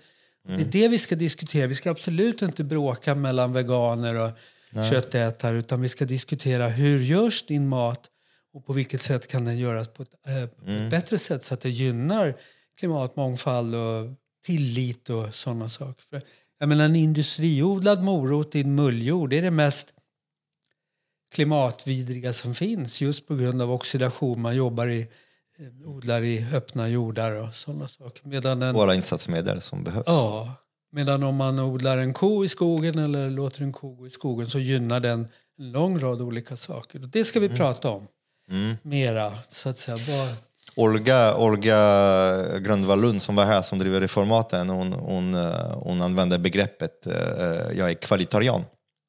Det är det vi ska diskutera. Vi ska absolut inte bråka mellan veganer och köttätare utan vi ska diskutera hur görs din mat och på vilket sätt kan den göras på ett, eh, på ett bättre sätt så att det gynnar klimat, mångfald och tillit och sådana saker. För, jag menar, en industriodlad morot i en mulljord är det mest klimatvidriga som finns just på grund av oxidation. Man jobbar i, eh, odlar i öppna jordar och sådana saker. Medan en, Våra insatsmedel som behövs. ja, medan om man odlar en ko i skogen eller låter en ko gå i skogen så gynnar den en lång rad olika saker. Och det ska vi prata om mera. Så att säga. Vad, Olga, Olga Grönvall Lund som var här som driver Reformaten, hon, hon, eh, hon använde begreppet eh, jag är kvalitarian.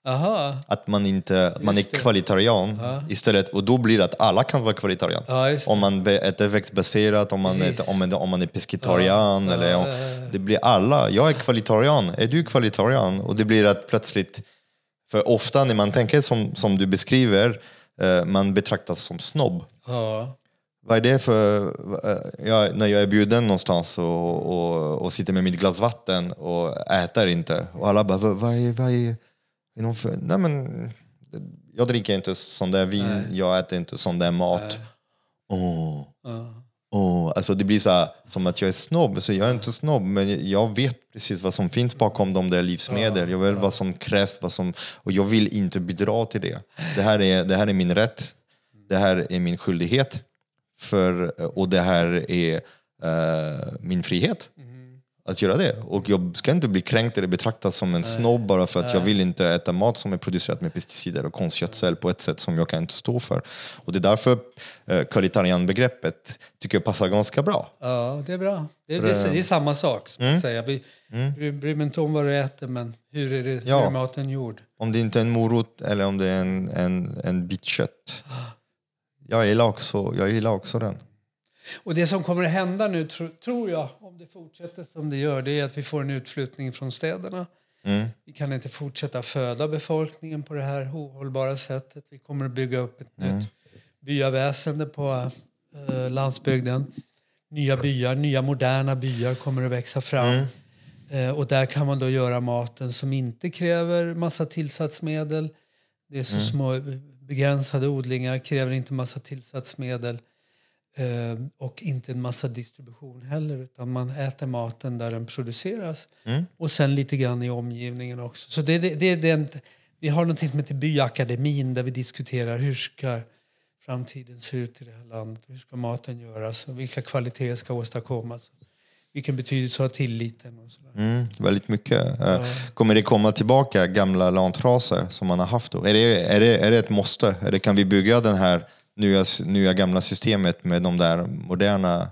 aha, Att man, inte, att man är Just det. kvalitarian istället. Och då blir det att alla kan vara kvalitarian. Ja, om man äter växtbaserat, om man, äter, om, om man är pescetarian. eller om, Det blir alla. Jag är kvalitarian. Är du kvalitarian? Och det blir att plötsligt... För ofta när man tänker som, som du beskriver, eh, man betraktas som snobb. ja. Vad är det för... eh, Jag, när jag är bjuden någonstans och, och, och sitter med mitt glas vatten och äter inte. Och alla bara, vad, vad är... Vad är, är någon för, nej men, jag dricker inte sån där vin, jag äter inte sån där mat. Åh, ja. åh. Alltså det blir så här, som att jag är snobb. Så jag är inte snobb, men jag vet precis vad som finns bakom de där livsmedel. Jag vet vad som krävs, vad som, och jag vill inte bidra till det. Det här är, det här är min rätt. Det här är min skyldighet. För, och det här är eh, min frihet. Att göra det. Och jag ska inte bli kränkt eller betraktad som en snobb bara för att jag vill inte äta mat som är producerat med pesticider och konstgödsel på ett sätt som jag kan inte stå för. Och det är därför eh, kvalitarianbegreppet tycker jag passar ganska bra. ja, det är bra. Det är, det är, det är samma sak. Som Mm. att säga. Vi bryr, bryr mig inte om vad du äter, men hur är, det, hur Ja. är maten gjord? Om det inte är en morot eller om det är en, en, en bit kött. [gasps] Jag gillar, också, jag gillar också den. Och det som kommer att hända nu, tro, tror jag, om det fortsätter som det gör, det är att vi får en utflyttning från städerna. Mm. Vi kan inte fortsätta föda befolkningen på det här ohållbara sättet. Vi kommer att bygga upp ett Mm. nytt byaväsende på eh, landsbygden. nya byar, nya moderna byar kommer att växa fram. Eh, och där kan man då göra maten som inte kräver massa tillsatsmedel. Det är så små begränsade odlingar, kräver inte massa tillsatsmedel. Eh, och inte en massa distribution heller. Utan man äter maten där den produceras. Och sen lite grann i omgivningen också. Så det, det, det är den, vi har något som heter Byakademin där vi diskuterar hur ska framtiden se ut i det här landet. Hur ska maten göras och vilka kvaliteter ska åstadkommas. Vilken betydelse har tilliten och sådär. Mm, väldigt mycket. Eh, Kommer det komma tillbaka gamla lantraser som man har haft då? Är det, är det, är det ett måste? Eller kan vi bygga den här nya, nya gamla systemet med de där moderna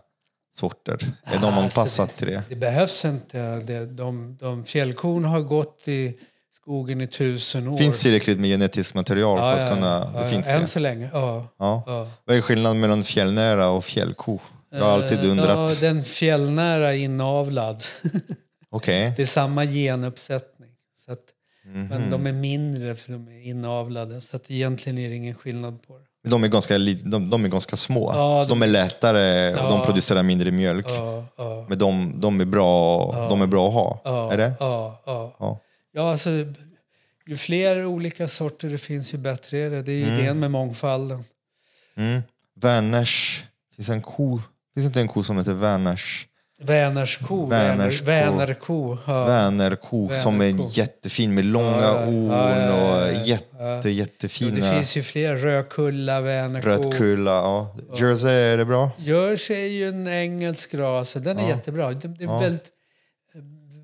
sorter? Är de Alltså, anpassat till det? Det behövs inte. Det, de, de fjällkon har gått i skogen i tusen år. Finns tillräckligt med genetiskt material Ja, för att ja, kunna... ja, det ja. finns Än det? så länge, ja. Ja. ja. Vad är skillnaden mellan fjällnära och fjällko? Jag har alltid Eh, undrat. Ja, den fjällnära är inavlad. [laughs] Okej. det är samma genuppsättning. Så att, Mhm. Men de är mindre för de är inavlade. Så att egentligen är det ingen skillnad på det. De är ganska, de, de är ganska små. Ja, så de är lättare och de Ja. producerar mindre mjölk. Ja, ja, Men de, de, är bra, de är bra att ha. ja, Är det? Ja, ja. Ja. ja alltså, ju fler olika sorter det finns, ju bättre är det. Det är ju idén med mångfalden. Mm. Werners, finns en ko, finns inte en ko som heter Werners? Vänersko. Vänersko. Vänerko. Ja. Vänerko som är jättefin med långa Ja, horn ja, ja, och jätte, Jo, jättefina det finns ju fler. Rödkulla, Vänerko. rödkulla. Ja. Jersey, är det bra? Görs är ju en engelsk ras och den är jättebra. Det, det är väldigt,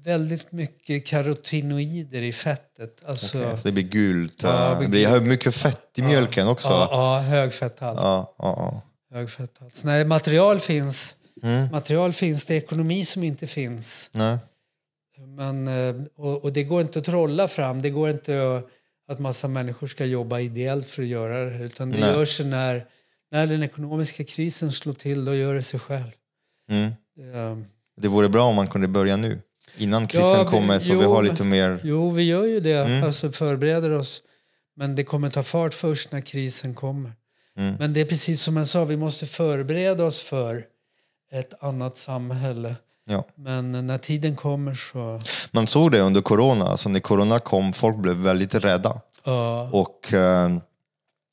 väldigt mycket karotinoider i fettet. Alltså, Okej, Så det blir gult. Ja, Ja, det det blir mycket fett i mjölken också. ja, ja, hög fetthalt. Ja, ja, ja. Hög fetthalt. Så Nej, material finns. Mm. Material finns. Det är ekonomi som inte finns. Nej. Men, eh, och, och det går inte att trolla fram. Det går inte att, att massa människor ska jobba ideellt för att göra det. Utan det Nej. gör sig när, när den ekonomiska krisen slår till. Då gör det sig själv. Mm. Eh, Det vore bra om man kunde börja nu. Innan krisen Ja, vi- kommer så jo, vi har lite mer... Jo, vi gör ju det. Mm. Alltså förbereder oss. Men det kommer ta fart först när krisen kommer. Mm. Men det är precis som jag sa, vi måste förbereda oss för ett annat samhälle. Ja. Men när tiden kommer så... Man såg det under corona. Alltså när corona kom, folk blev väldigt rädda. Ja, Och eh,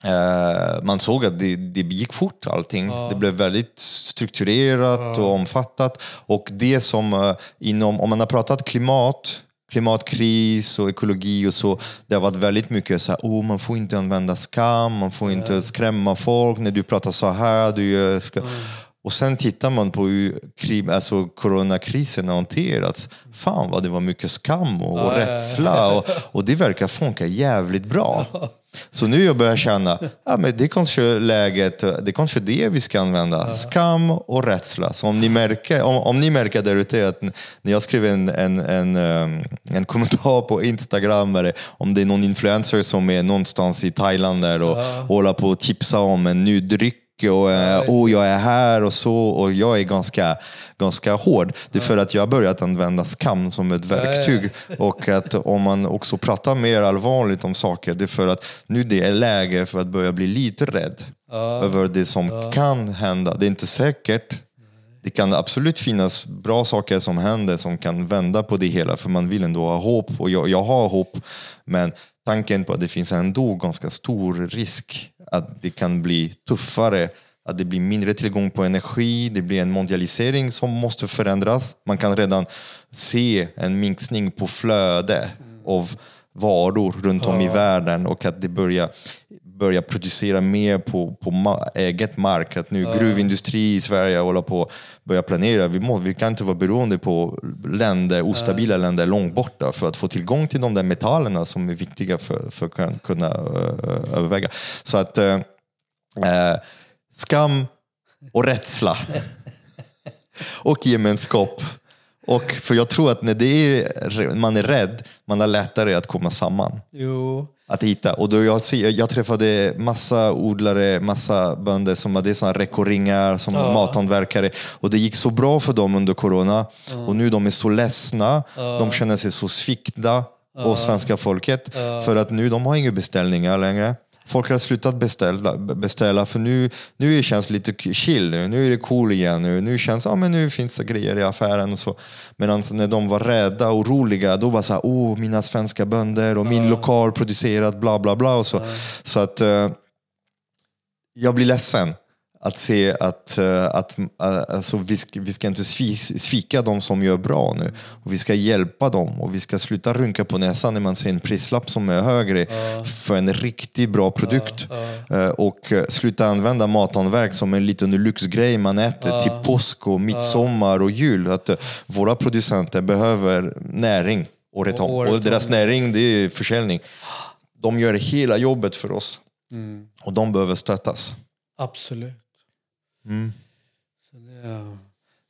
eh, man såg att det, det gick fort allting. Det blev väldigt strukturerat och omfattat. Och det som eh, inom, om man har pratat klimat, klimatkris och ekologi och så, det har varit väldigt mycket så här, oh, man får inte använda skam, man får inte skrämma folk när du pratar så här. Du gör, ska... Och sen tittar man på hur alltså coronakrisen har hanterats. Fan vad det var mycket skam och, och rädsla och, och det verkar funka jävligt bra. Så nu jag börjar känna, ja, men det är kanske läget, det är kanske det vi ska använda. Skam och rädsla. Så om ni märker, om, om ni märker där ute att när jag skriver en, en, en, um, en kommentar på Instagram, eller om det är någon influencer som är någonstans i Thailand där och håller på att tipsa om en ny dryck och eh, oh, jag är här och så och jag är ganska, ganska hård. Det är för att jag har börjat använda skam som ett verktyg och att om man också pratar mer allvarligt om saker, det är för att nu det är läge för att börja bli lite rädd över det som kan hända. Det är inte säkert. Det kan absolut finnas bra saker som händer som kan vända på det hela för man vill ändå ha hopp och jag, jag har hopp. Men tanken på att det finns ändå ganska stor risk att det kan bli tuffare, att det blir mindre tillgång på energi, det blir en mondialisering som måste förändras. Man kan redan se en minskning på flöde av varor runt om i världen och att det börjar börja producera mer på, på ma- eget mark. Att nu gruvindustri i Sverige håller på att börja planera. Vi, må, vi kan inte vara beroende på länder, ostabila länder långt borta för att få tillgång till de där metallerna som är viktiga för, för att kun- kunna uh, överväga. Så att eh, eh, skam och rädsla [laughs] och gemenskap. Och för jag tror att när det är, man är rädd, man har lättare att komma samman jo. att hitta. Och då jag, jag träffade massa odlare, massa bönder som hade såna rekoringar som mathantverkare. Och det gick så bra för dem under corona. Och nu de är så ledsna. De känner sig så svikta av svenska folket. För att nu de har inga beställningar längre. Folk har slutat beställa, beställa för nu, nu känns det lite chill nu. Nu är det cool igen. Nu, nu känns ja, men nu finns det grejer i affären och så. Medan när de var rädda och oroliga, då var så här, oh, mina svenska bönder och min lokal producerad bla bla bla och så. Så att eh, jag blir ledsen att se att, eh, att eh, alltså, vi, ska, vi ska inte svi- svika de som gör bra nu. Och vi ska hjälpa dem och vi ska sluta rynka på näsan när man ser en prislapp som är högre för en riktigt bra produkt. Eh, Och eh, sluta använda mathantverk som en liten lyxgrej man äter till påsk och midsommar och jul. Att våra producenter behöver näring året om. året Och deras näring det är försäljning. De gör hela jobbet för oss. Och de behöver stöttas. Absolut. Mm. Det, är-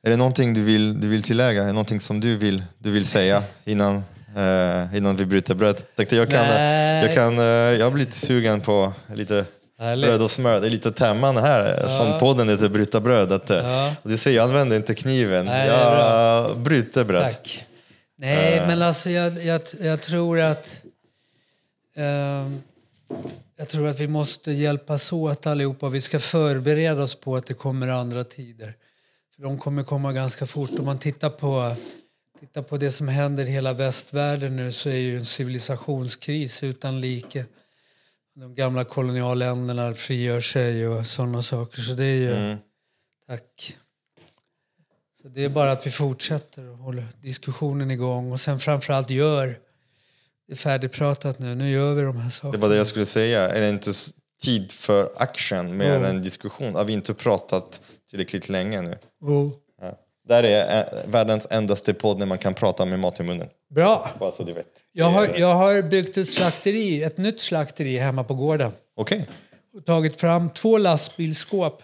Är det någonting du vill, du vill tillägga? Är det någonting som du vill, du vill säga innan, eh, innan vi bryter bröd? Tänkte jag, kan, Nej. jag, kan, eh, jag blir lite sugen på lite Härligt. bröd och smör. Det är lite temman här, eh, som podden heter Bryta bröd. Att, Ja. Du ser, jag använder inte kniven. Nej, jag bryter bröd. Tack. Nej, men alltså jag, jag, jag tror att... ehm, jag tror att vi måste hjälpas åt allihopa. Vi ska förbereda oss på att det kommer andra tider. För de kommer komma ganska fort. Om man tittar på, tittar på det som händer i hela västvärlden nu så är ju en civilisationskris utan like. De gamla kolonialländerna frigör sig och sådana saker. Så det är ju... Tack. Så det är bara att vi fortsätter och håller diskussionen igång och sen framförallt gör. Det är färdigpratat nu. Nu gör vi de här Det sakerna. var det jag skulle säga. Är det inte tid för action mer Ja. än diskussion? Har vi inte pratat tillräckligt länge nu? Oh. Ja. Där är eh, världens endaste podd när man kan prata med mat i munnen. Bra! Bara så du vet. Jag har, jag har byggt ett slakteri, ett nytt slakteri hemma på gården. Okej. Och tagit fram två lastbilsskåp.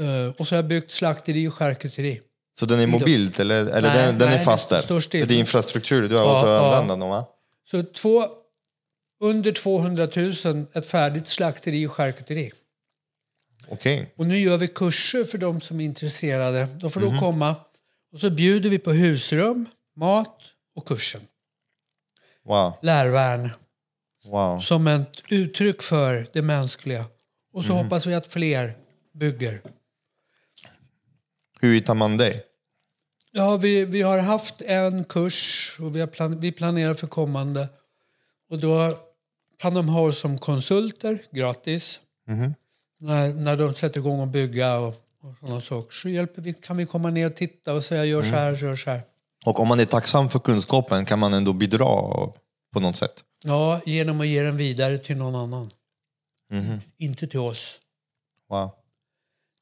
Eh, och så har jag byggt slakteri och charkuteri. Så den är mobilt eller, eller Nej, den, den nej, är fast den där? Det är infrastruktur, du har Ja, åt att ja. använda dem va? Så två, under 200 000, ett färdigt slakteri och charkuteri. Okej. Och nu gör vi kurser för de som är intresserade. De får Mhm. då komma och så bjuder vi på husrum, mat och kursen. Wow. Lärvärn wow. som ett uttryck för det mänskliga. Och Mhm. så hoppas vi att fler bygger. Hur hittar man dig? Ja, vi, vi har haft en kurs och vi, har plan, vi planerar för kommande. Och då kan de ha oss som konsulter gratis. Mhm. När, när de sätter igång att bygga och, och sådana saker. Så hjälper vi, kan vi komma ner och titta och säga gör så här, gör så här. Och om man är tacksam för kunskapen kan man ändå bidra på något sätt? Ja, genom att ge den vidare till någon annan. Mhm. Inte till oss. Wow.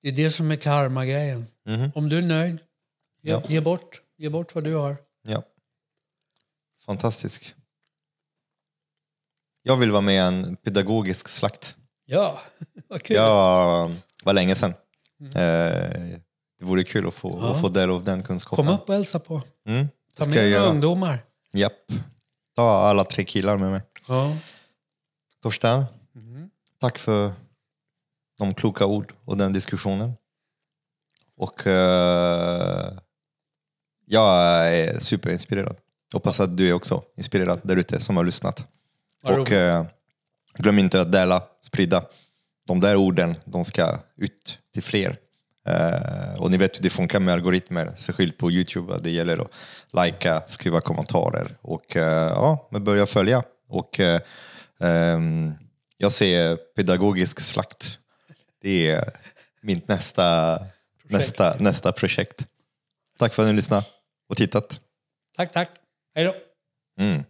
Det är det som är karma-grejen. Mhm. Om du är nöjd, ge, Ja. ge, bort, ge bort vad du har. Ja. Fantastisk. Jag vill vara med i en pedagogisk slakt. Ja, [laughs] vad kul. Jag var länge sedan. Eh, Det vore kul att få, att få del av den kunskapen. Kom upp och hälsa på. Mm, Ta med några ungdomar. Japp. Ta alla tre killar med mig. Ja. Torsten, tack för de kloka ord och den diskussionen. Och eh, jag är superinspirerad. Hoppas att du är också inspirerad där ute som har lyssnat. Vad och eh, glöm inte att dela, sprida. De där orden, de ska ut till fler. Eh, och ni vet hur det funkar med algoritmer, särskilt på Youtube. Det gäller att likea, skriva kommentarer och eh, ja, men börja följa. Och eh, ehm, jag ser pedagogisk slakt. Det är mitt nästa, nästa, nästa projekt. Tack för att ni lyssnade och tittat. Tack, tack. Hej då. Mm.